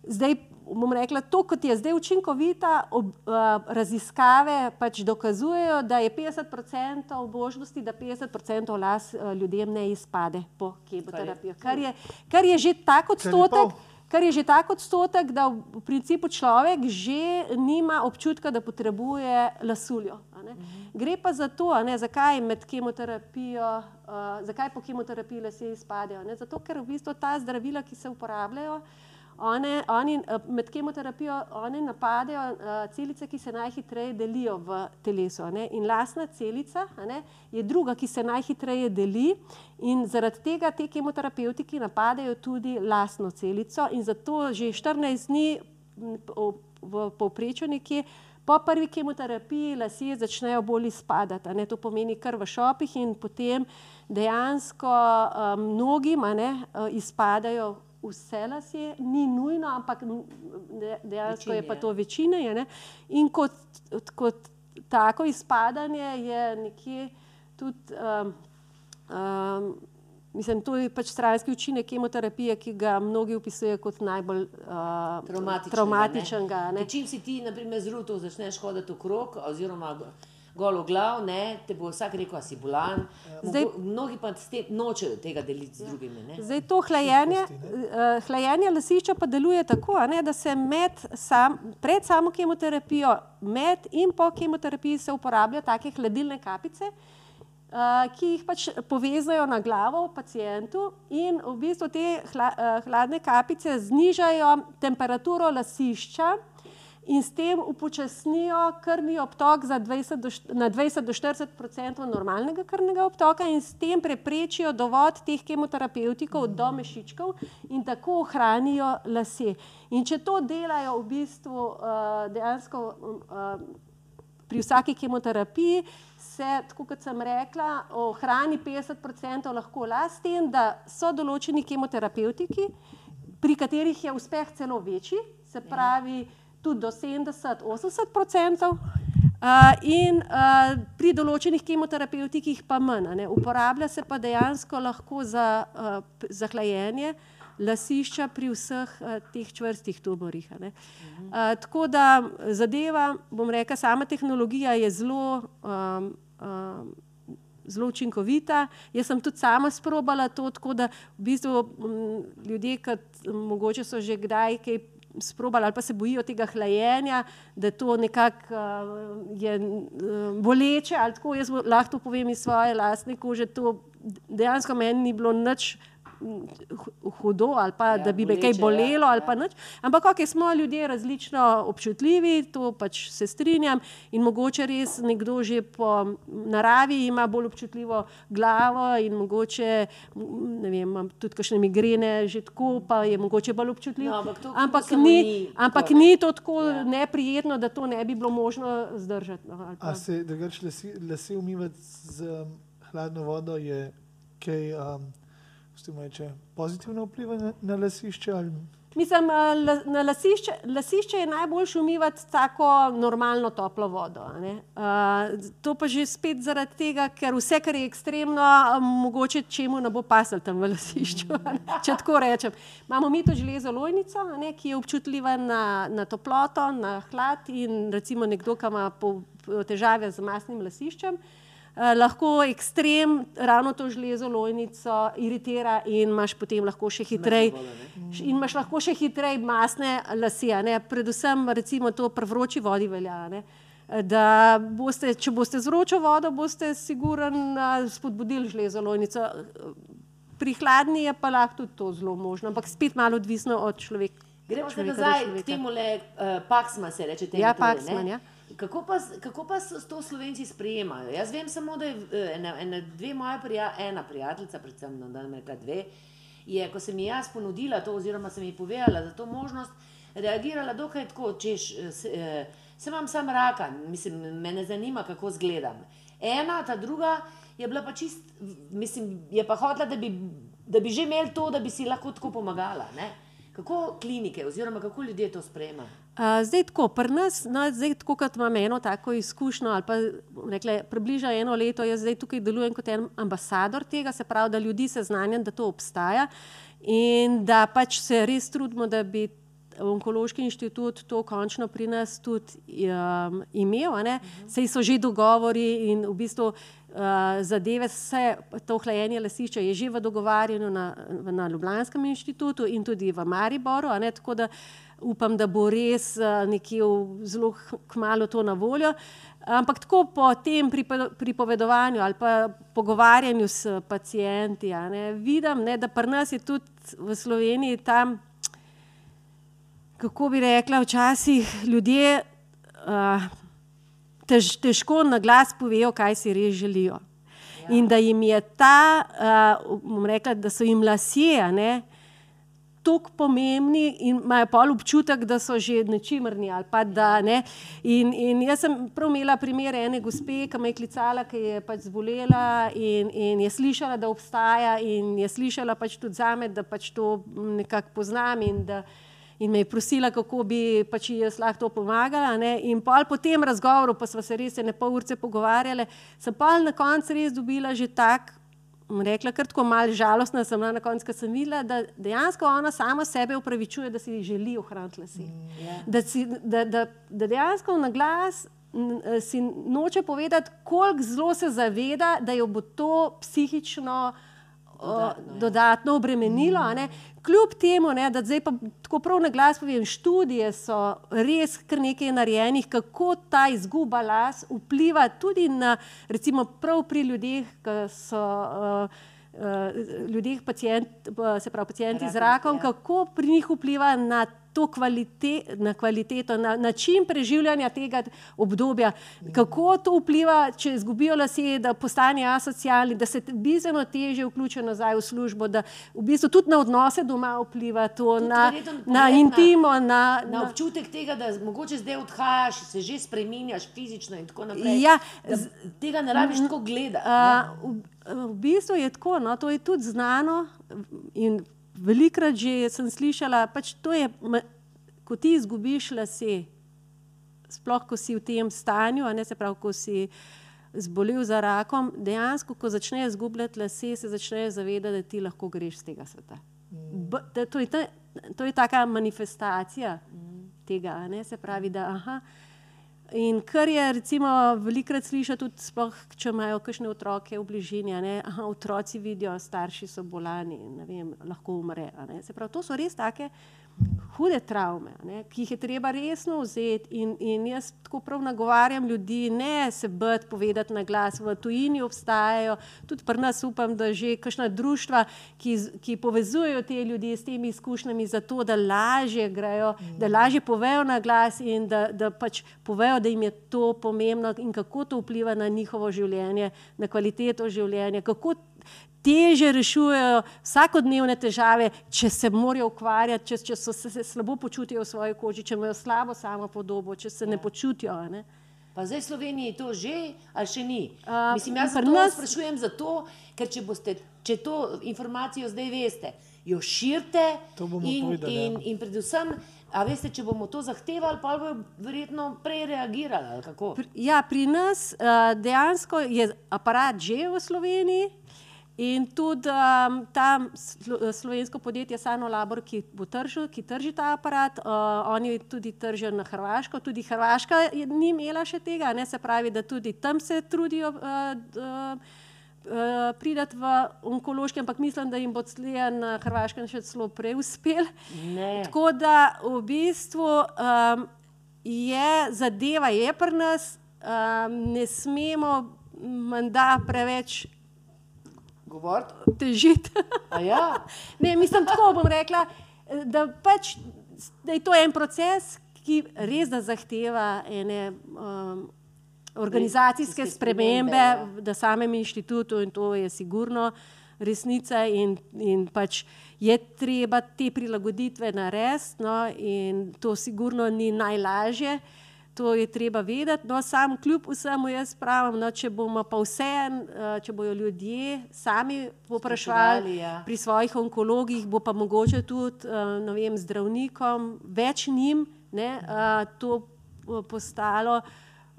B: zdaj, bom rekla, to, kot je zdaj učinkovita, ob, uh, raziskave pač dokazujejo, da je 50% možnosti, da 50% las uh, ljudem ne izpade po kemoterapiji. Kar je, kar je že tak odstotek. Kar je že tako odstotek, da v principu človek že nima občutka, da potrebuje lasuljo. ne. Gre pa za to, ne, zakaj med kemoterapijo, uh, zakaj po kemoterapiji lasje izpadejo. Ne? Zato, ker v bistvu ta zdravila, ki se uporabljajo, one, oni, eh, med kemoterapijo one napadejo uh, celice, ki se najhitreje delijo v telesu. ne. In lastna celica ne, je druga, ki se najhitreje deli, in zaradi tega te kemoterapevtiki napadajo tudi lastno celico, in zato že 14 dni v povprečju nekje. Po prvi kemoterapiji lasje začnejo bolj izpadati. ne. To pomeni kar v šopih, in potem dejansko um, mnogim ne, izpadajo vse lasje, ni nujno, ampak dejansko je
C: Večini,
B: pa
C: ja.
B: to večina. je ne. In kot, kot tako izpadanje je nekje tudi. Um, um, Mislim, to je pač stranski učinek kemoterapije, ki ga mnogi opisujejo kot najbolj uh,
C: Traumatičnega,
B: traumatičnega.
C: ne.
B: Ne?
C: Čim si ti, naprimer, zruto, začneš hoditi okrog, oziroma golo glav, ne, te bo vsak rekel, da si bolan.
B: Zdaj-
C: Mogo, mnogi pa s tem nočejo tega deliti z drugimi. Ne.
B: Zdaj to hlajenje, uh, hlajenje lasišča pa deluje tako, a ne, da se med sam, pred samo kemoterapijo, med in po kemoterapiji se uporabljajo take hladilne kapice, uh, ki jih pač povezajo na glavo pacijentu in v bistvu te hla, uh, hladne kapice znižajo temperaturo lasišča. In s tem upočasnijo krvni obtok za 20 do, na 20 do 40 odstotkov normalnega krvnega obtoka in s tem preprečijo dovod teh kemoterapevtikov do mešičkov in tako ohranijo lase. In če to delajo v bistvu uh, dejansko uh, pri vsaki kemoterapiji, se, tako kot sem rekla, ohrani 50% lahko las, s tem, da so določeni kemoterapevtiki, pri katerih je uspeh celo večji, se pravi tudi do 70-80%. Uh, in uh, pri določenih kemoterapevtikih pa manj. Uporablja se pa dejansko lahko za, uh, p- za hlajenje lasišča pri vseh uh, teh čvrstih tumorjih. Uh, tako da zadeva, bom rekla, sama tehnologija je zelo. Um, um, Zelo učinkovita. Jaz sem tudi sama sprobala to, tako da v bistvu m, ljudje, ki mogoče so že kdaj kaj sprobali ali pa se bojijo tega hlajenja, da to nekako uh, je uh, boleče ali tako. Jaz lahko povem iz svoje lastne kože. To dejansko meni ni bilo nič hudo ali pa
C: Ja,
B: ja, da bi me kaj
C: boleče, ja,
B: bolelo ali
C: ja.
B: pa nič. Ampak, ok, smo ljudje različno občutljivi, to pač se strinjam in mogoče res nekdo že po naravi ima bolj občutljivo glavo in mogoče, ne vem, ima tudi kakšne migrene že tako, pa je mogoče bolj občutljiv.
C: No, ampak to
B: ampak
C: vsemu
B: ni,
C: ni
B: ampak ni to tako
C: Ja.
B: ja. neprijetno, da to ne bi bilo možno zdržati. No, ali pa-
A: A se drugače lase, lase umivati z um, hladno vodo je kaj, um, pustimo reče, pozitivno vpliva na, na lasišče? Ali,
B: Mislim, a, la- na lasišče, lasišče je najboljše umivati tako normalno toplo vodo. A, To pa že spet zaradi tega, ker vse, kar je ekstremno, a, mogoče čemu ne bo pasal tam v lasišču. Če tako rečem. Imamo mi to železo lojnico, ne, ki je občutljiva na, na toploto, na hlad in recimo nekdo, ki ima po, po težave z masnim lasiščem. Uh, lahko ekstrem ravno to železo lojnico iritira in imaš potem lahko še hitreje. In imaš lahko še hitreje masne lase. ne. Predvsem recimo to pri vroči vodi velja. ne. Da boste, če boste z vročo vodo, boste sigurno spodbudili železo lojnico. Pri hladni je pa lahko tudi to zelo možno, ampak spet malo odvisno od človeka.
C: Gremo
B: do
C: nazaj k temu, le uh, Paxma se reče. temu
B: Ja. Paxman, ja.
C: Kako pa, kako pa to Slovenci sprejemajo? Jaz vem samo, da je eh, ena, ena, dve moja prija, ena prijateljica, predvsem no, da ne rekla dve, je, ko sem ji jaz ponudila to, oziroma sem ji povedala za to možnost, reagirala dokaj tako, češ, eh, se, eh, se imam sam raka, mislim, me ne zanima, kako zgledam. Ena, ta druga je bila pa čist, mislim, je pa hotela, da bi, da bi že imeli to, da bi si lahko tako pomagala. Ne? Kako klinike oziroma kako ljudje to sprejemajo?
B: Uh, zdaj tako, pri nas, no, zdaj tako kot imam eno tako izkušnjo, ali pa bom rekla, približno eno leto, jaz zdaj tukaj delujem kot en ambasador tega, se pravi, da ljudi seznanjam, da to obstaja in da pač se res trudimo, da bi onkološki inštitut to končno pri nas tudi um, imel. a ne. Sej so že dogovori in v bistvu uh, zadeve, vse to hlajenje lasišča je že v dogovarjanju na, na Ljubljanskem inštitutu in tudi v Mariboru. Tako da upam, da bo res uh, nekje zelo kmalu to na voljo. Ampak tako po tem pripo- pripovedovanju ali pa pogovarjanju s pacijenti, a ne, vidim, ne, da pri nas je tudi v Sloveniji tam kako bi rekla, včasih ljudje uh, tež, težko na glas povejo, kaj si res želijo. Ja. In da jim je ta, uh, bom rekla, da so jim lasje, ne. Tako pomembni in imajo pol občutek, da so že nečimrni. ali pa da ne. In, in jaz sem prav imela primer ene gospe, ki me je klicala, ki je pač zbolela in, in je slišala, da obstaja, in je slišala pač tudi zame, da pač to nekako poznam. In, da, in me je prosila, kako bi pač jaz lahko to pomagala. Ne? In pol po tem razgovoru, pa smo se res ene pol urce pogovarjali, sem pa na koncu res dobila že tak. Rekla, kar tako malo žalostna sem bila na koncu, ker sem videla, da dejansko ona sama sebe upravičuje, da si želi ohraniti lase.
C: Ja.
B: Da, si, da, da, da dejansko na glas si noče povedati, koliko zelo se zaveda, da jo bo to psihično
C: Dodatno,
B: dodatno,
C: ja.
B: dodatno obremenilo. ne. Kljub temu, ne, da zdaj pa tako prav na glas povem, študije so res kar nekaj narejenih, kako ta izguba las vpliva tudi na, recimo, prav pri ljudeh, ki so. Uh, Uh, ljudeh, pacient, uh, se pravi, pacijenti z
C: Rakom,
B: rakom,
C: ja.
B: kako pri njih vpliva na to kvalite, na kvaliteto, na način preživljanja tega obdobja, kako to vpliva, če izgubijo lase, da postanejo asocialni, da se bistveno teže vključijo nazaj v službo, da v bistvu tudi na odnose doma vpliva to,
C: Tudi
B: na, na
C: pogled na-
B: intimo, na,
C: Na občutek tega, da mogoče zdaj odhajaš, se že spremenjaš fizično in tako naprej.
B: Ja,
C: Da tega ne rabiš tako gledati.
B: V bistvu je tako, no, to je tudi znano in velikrat že sem slišala, pač to je, ko ti izgubiš lase, sploh ko si v tem stanju, a ne se pravi, ko si zbolel za rakom, dejansko, ko začneš izgubljati lase, se začneš zavedati, da ti lahko greš z tega sveta. B, da, to, je ta, to je taka manifestacija tega, a ne se pravi, da aha. In kar je recimo velikrat slišati, tudi sploh, če imajo kakšne otroke v bližini, ne, aha, otroci vidijo, starši so bolani, ne vem, lahko umre. Se pravi, to so res take hude travme, ne, ki jih je treba resno vzeti. In, in jaz tako prav nagovarjam ljudi, ne se bati, povedati na glas. V tujini obstajajo, tudi pri nas upam, da že kakšna društva, ki, ki povezujejo te ljudi s temi izkušnjami, zato da lažje grejo, da lažje povejo na glas in da, da pač povejo, da jim je to pomembno in kako to vpliva na njihovo življenje, na kvaliteto življenja. Kako teže rešujejo vsakodnevne težave, če se morajo ukvarjati, če, če so se, se slabo počutijo v svoji koži, če imajo slabo samo podobo, če se ne počutijo. a Ne?
C: Pa zdaj v Sloveniji je to že ali še ni?
B: A,
C: Mislim, jaz to
B: nas-
C: sprašujem zato, ker če, boste, če to informacijo zdaj veste, jo širite
A: bomo
C: in,
A: povedali, ja.
C: in, in predvsem, a veste, če bomo to zahtevali, pa bodo verjetno prej reagirali. ali kako?
B: Pri- Ja, pri nas uh, dejansko je aparat že v Sloveniji. In tudi um, ta slo, slovensko podjetje Sano Labor, ki, bo tržil, ki trži ta aparat, uh, oni tudi tržijo na Hrvaško. Tudi Hrvaška je, ni imela še tega, ne se pravi, da tudi tam se trudijo. Uh, uh, Uh, pridati v onkološki, ampak mislim, da jim bo tleh na Hrvaškem še celo prej uspel.
C: Ne.
B: Tako da v bistvu um, je zadeva je pri nas, um, ne smemo menda preveč
C: Govoriti?
B: težiti. [laughs]
C: Ja,
B: ne, mislim, tako bom rekla, da, pač, da je to en proces, ki res da zahteva ene. Um, Organizacijske spremembe
C: spremembe,
B: v samem inštitutu, in to je sigurno resnica, in, in pač je treba te prilagoditve narediti, no, in to sigurno ni najlažje. To je treba vedeti. No, sam kljub vsemu jaz pravim, no, če bomo pa vse, če bojo ljudje sami
C: Spraševali, ja.
B: pri svojih onkologih, bo pa mogoče tudi eh, vem, zdravnikom, več njim ne, eh, to eh, postalo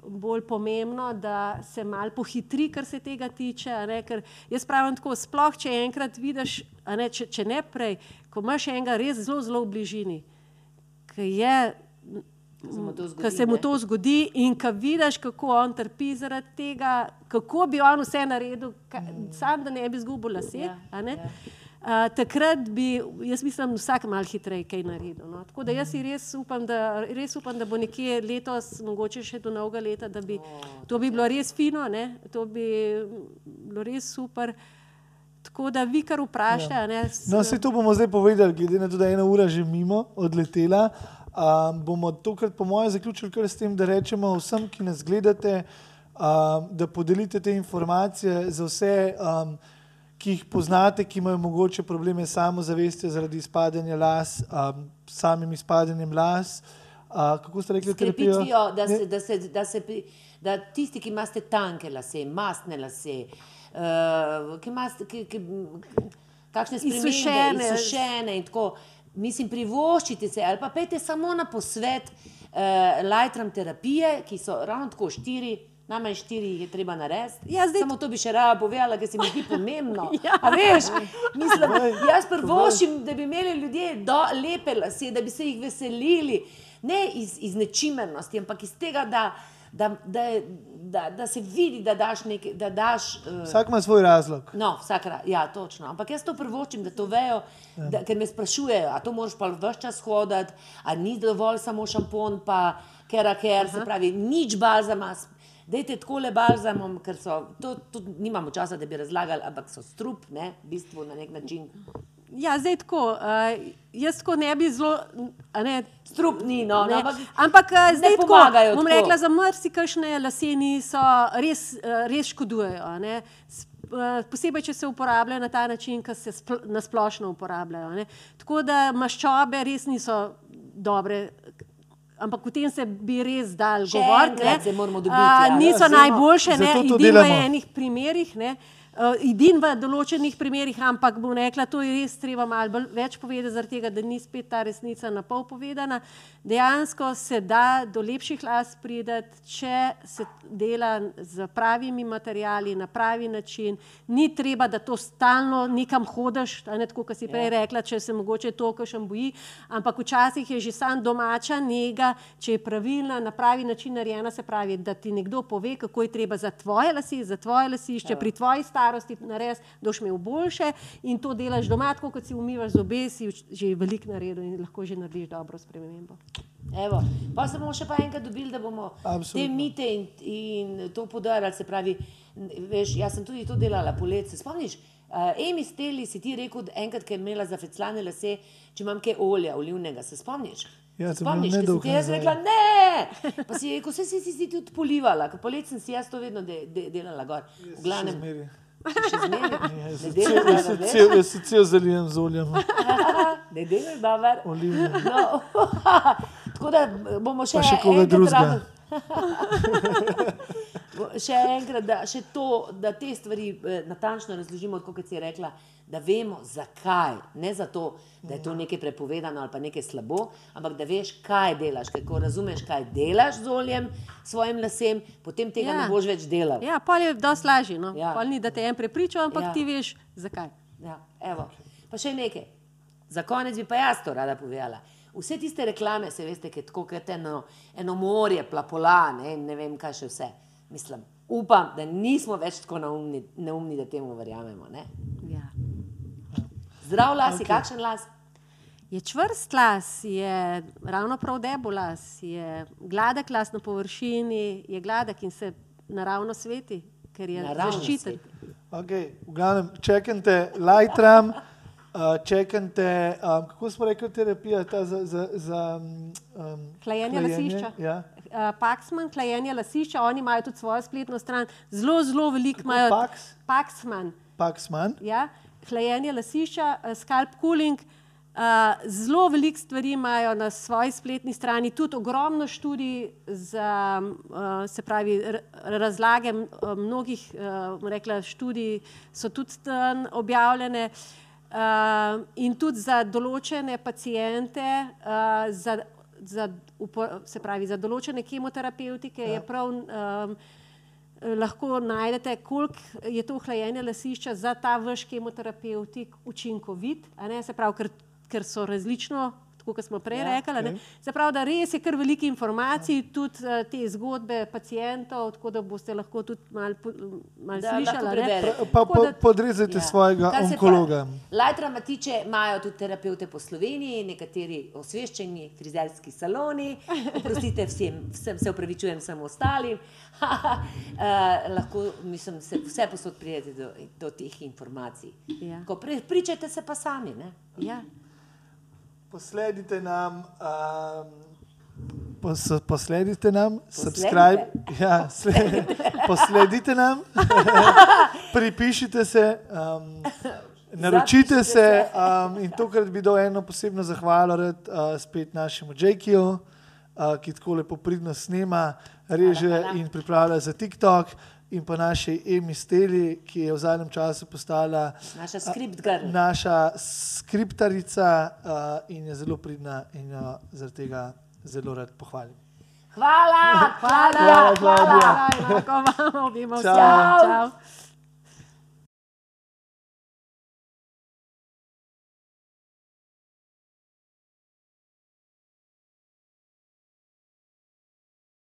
B: bolj pomembno, da se mal pohitri, kar se tega tiče. Ne, ker jaz pravim tako, sploh če enkrat vidiš, ne, če, če ne prej, ko imaš enega res zelo, zelo v bližini, ki je
C: ko se mu to zgodi. Ne.
B: in ko vidiš, kako on trpi zaradi tega, kako bi on vse naredil, ka, sam da ne bi izgubil lase.
C: Ja,
B: a ne.
C: ja.
B: Uh, takrat bi, jaz mislim, vsak malo hitreje kaj naredil. No. Tako da jaz res upam, da, res upam, da bo nekje letos, mogoče še do novega leta, da bi to bi bilo res fino, ne. to bi bilo res super. Tako da vi kar vprašate. Ja.
A: No, vse to bomo zdaj povedali, glede na to, da je ena ura že mimo odletela. Um, bomo tokrat, po mojem, zaključili kar s tem, da rečemo vsem, ki nas gledate, um, da podelite te informacije za vse, um, ki jih poznate, ki imajo mogoče probleme s samozavestjo zaradi izpadanja las, um, samim izpadanjem las. Uh, kako ste rekli, terapijo?
C: Krepitvijo, da, se, da, se, da, se, pri- da tisti, ki imate tanke lase, mastne lase, uh, ki imate kakšne spremembe,
B: Izsušene.
C: izsušene in tako. Mislim, privoščite se ali pa pejte samo na posvet uh, Lightram terapije, ki so ravno tako štiri. Najmanj štiri jih je treba narediti.
B: Ja, zdaj-
C: Samo to bi še rada povedala, ker se mi zdi pomembno. [laughs]
B: Ja.
C: A veš, mislim, jaz prvošim, da bi imeli ljudje do, lepe lase, da bi se jih veselili. Ne iz, iz nečimernosti, ampak iz tega, da, da, da, da, da se vidi, da daš nekaj. Da daš, uh,
A: Vsak ima svoj razlog.
C: No, vsak, ja, točno. Ampak jaz to prvočim, da to vejo, da, ker me sprašujejo, a to moraš pa vse čas hoditi, a ni dovolj samo šampon, pa kera ker, se pravi, nič balzama. Dajte tako le balzamom, ker so, to, to nimamo časa, da bi razlagali, ampak so strup, ne, v bistvu na nek način.
B: Ja, zdaj tako. Uh, jaz tako ne bi zelo. a Ne,
C: Strup ni, no,
B: Ne.
C: no ampak
B: Ampak eh, zdaj tako,
C: pomagajo
B: bom rekla, za marsikajšne laseni so res, eh, res škodujejo. a ne. Posebej, če se uporabljajo na ta način, ki se spl na splošno uporabljajo. a ne. Tako da maščobe res niso dobre. Ampak o tem se bi res dal govoriti.
C: ja.
B: Niso
A: Ja,
B: najboljše, ne, edino v enih primerih. Ne. Uh, edin v določenih primerih, ampak bom rekla, to je res treba malo več povedati, zaradi tega, da ni spet ta resnica na pol povedana. Dejansko se da do lepših las prideti, če se dela z pravimi materijali, na pravi način. Ni treba, da to stalno nekam hodiš, a ne tako, kot si prej rekla, če se mogoče to kakšen boji, ampak včasih je že sam domača njega, če je pravilna, na pravi način narejena, se pravi, da ti nekdo pove, kako je treba za tvoje lase, za tvoje lasišče, pri tvoji stavi starosti narediti, da boš imel boljše in to delaš doma, tako kot si umivaš zobe, si že veliko naredil in lahko že narediš dobro spremembo.
C: Evo, pa se bomo še pa enkrat dobili, da bomo
A: Absolutno.
C: te mite in, in to podarili. Se pravi, veš, jaz sem tudi to delala poletje. Spomniš, uh, Emi Steli si ti rekel, da enkrat, ki je imela zafeclane lase, če imam kaj olja olivnega, se spomniš?
A: Ja,
C: Se spomniš, ker sem ti jaz rekla, ne. Pa si rekel, vse si si ti tudi polivala, ker poletje sem si jaz to vedno de, de, delala gor. V glavnem, Ne delaš dobro,
A: Jaz se cel zalijem z oljem. [laughs]
C: Ne delaš dobro.
A: Olivnim.
C: No, [laughs] tako da bomo še,
A: Pa še koga drugega. [laughs]
C: še enkrat, da, še to, da te stvari eh, natančno razložimo, kot si rekla, da vemo, zakaj. Ne zato, da je to nekaj prepovedano ali pa nekaj slabo, ampak da veš, kaj delaš. Ker ko razumeš, kaj delaš z oljem, svojim lasem, potem tega
B: Ja.
C: ne boš več delal.
B: Ja, pol je dosti lažje. No?
C: Ja.
B: Ja. Pol ni, da te en prepričal, ampak
C: Ja.
B: ja. ti veš, zakaj.
C: Ja, evo. Pa še nekaj. Za konec bi pa jaz to rada povedala. Vse tiste reklame, se veste, ki je tako kot eno, eno morje, plapola, ne, ne vem, kaj še vse. Mislim, upam, da nismo več tako neumni, neumni da temu verjamemo. Ne?
B: Ja.
C: Zdrav las, okay. kakšen las?
B: Je čvrst las, je ravno prav debel las, je gladek las na površini, je gladek in se naravno sveti, ker je
C: Naravno
B: zaščiten.
C: sveti.
A: Okay, v glavnem, čekajte Lightroom, uh, [laughs] čekajte, um, kako smo rekli, terapija ta za, za, za um,
B: Hlajenje lasišča.
A: Ja.
B: Uh, Paxman, hlajenje lasišča, oni imajo tudi svojo spletno stran, zelo, zelo veliko imajo.
A: Pax?
B: Paxman,
A: Paxman.
B: ja, hlajenje lasišča, uh, scalp cooling. Uh, zelo veliko stvari imajo na svoji spletni strani, tudi ogromno študij za uh, se pravi, razlage mnogih uh, rekla, študij so tudi tam objavljene. Uh, in tudi za določene pacijente, uh, za, za, se pravi, za določene kemoterapeutike ja. je prav um, lahko najdete, koliko je to hlajenje lasišča za ta vaš kemoterapevtik učinkovit, a ne, se pravi, ker, ker so različno. Tako kot smo prej
C: Ja,
B: ja, rekli, okay. se pravi, da res je kar veliko informacij, tudi uh, te zgodbe pacijentov, tako da boste lahko tudi malo mal slišali.
A: Pa, pa
B: da-
A: podrezajte ja. svojega
C: Kar
A: onkologa.
C: pa Lajtrama tiče, imajo tudi terapeute po Sloveniji, nekateri osveščeni frizerski saloni. Oprostite vsem, vsem se upravičujem vsem ostalim. uh, [laughs] lahko, mislim, se vse posod prijete do, do teh informacij.
B: Ja.
C: Ko pri, pričajte se pa sami. Ne?
B: Ja.
A: Posledite nam, um, pos, posledite nam,
C: Posledite.
A: subscribe, ja, sle, posledite nam, [laughs] pripišite se, um, naročite se um, in tokrat bi dal eno posebno zahvalo rad uh, spet našemu Jakiju, uh, ki tako lepo pridno snema, reže
C: Hvala, hvala.
A: in pripravlja za TikTok. In pa naši Emi Steli, ki je v zadnjem času postala
C: Naša script girl.
A: naša skriptarica uh, in je zelo pridna in jo zaradi tega zelo rad pohvalim.
C: Hvala, [laughs] hvala,
B: Hvala,
C: hvala.
B: hvala, enako vam obima vsem.
A: Ciao.
B: Ciao.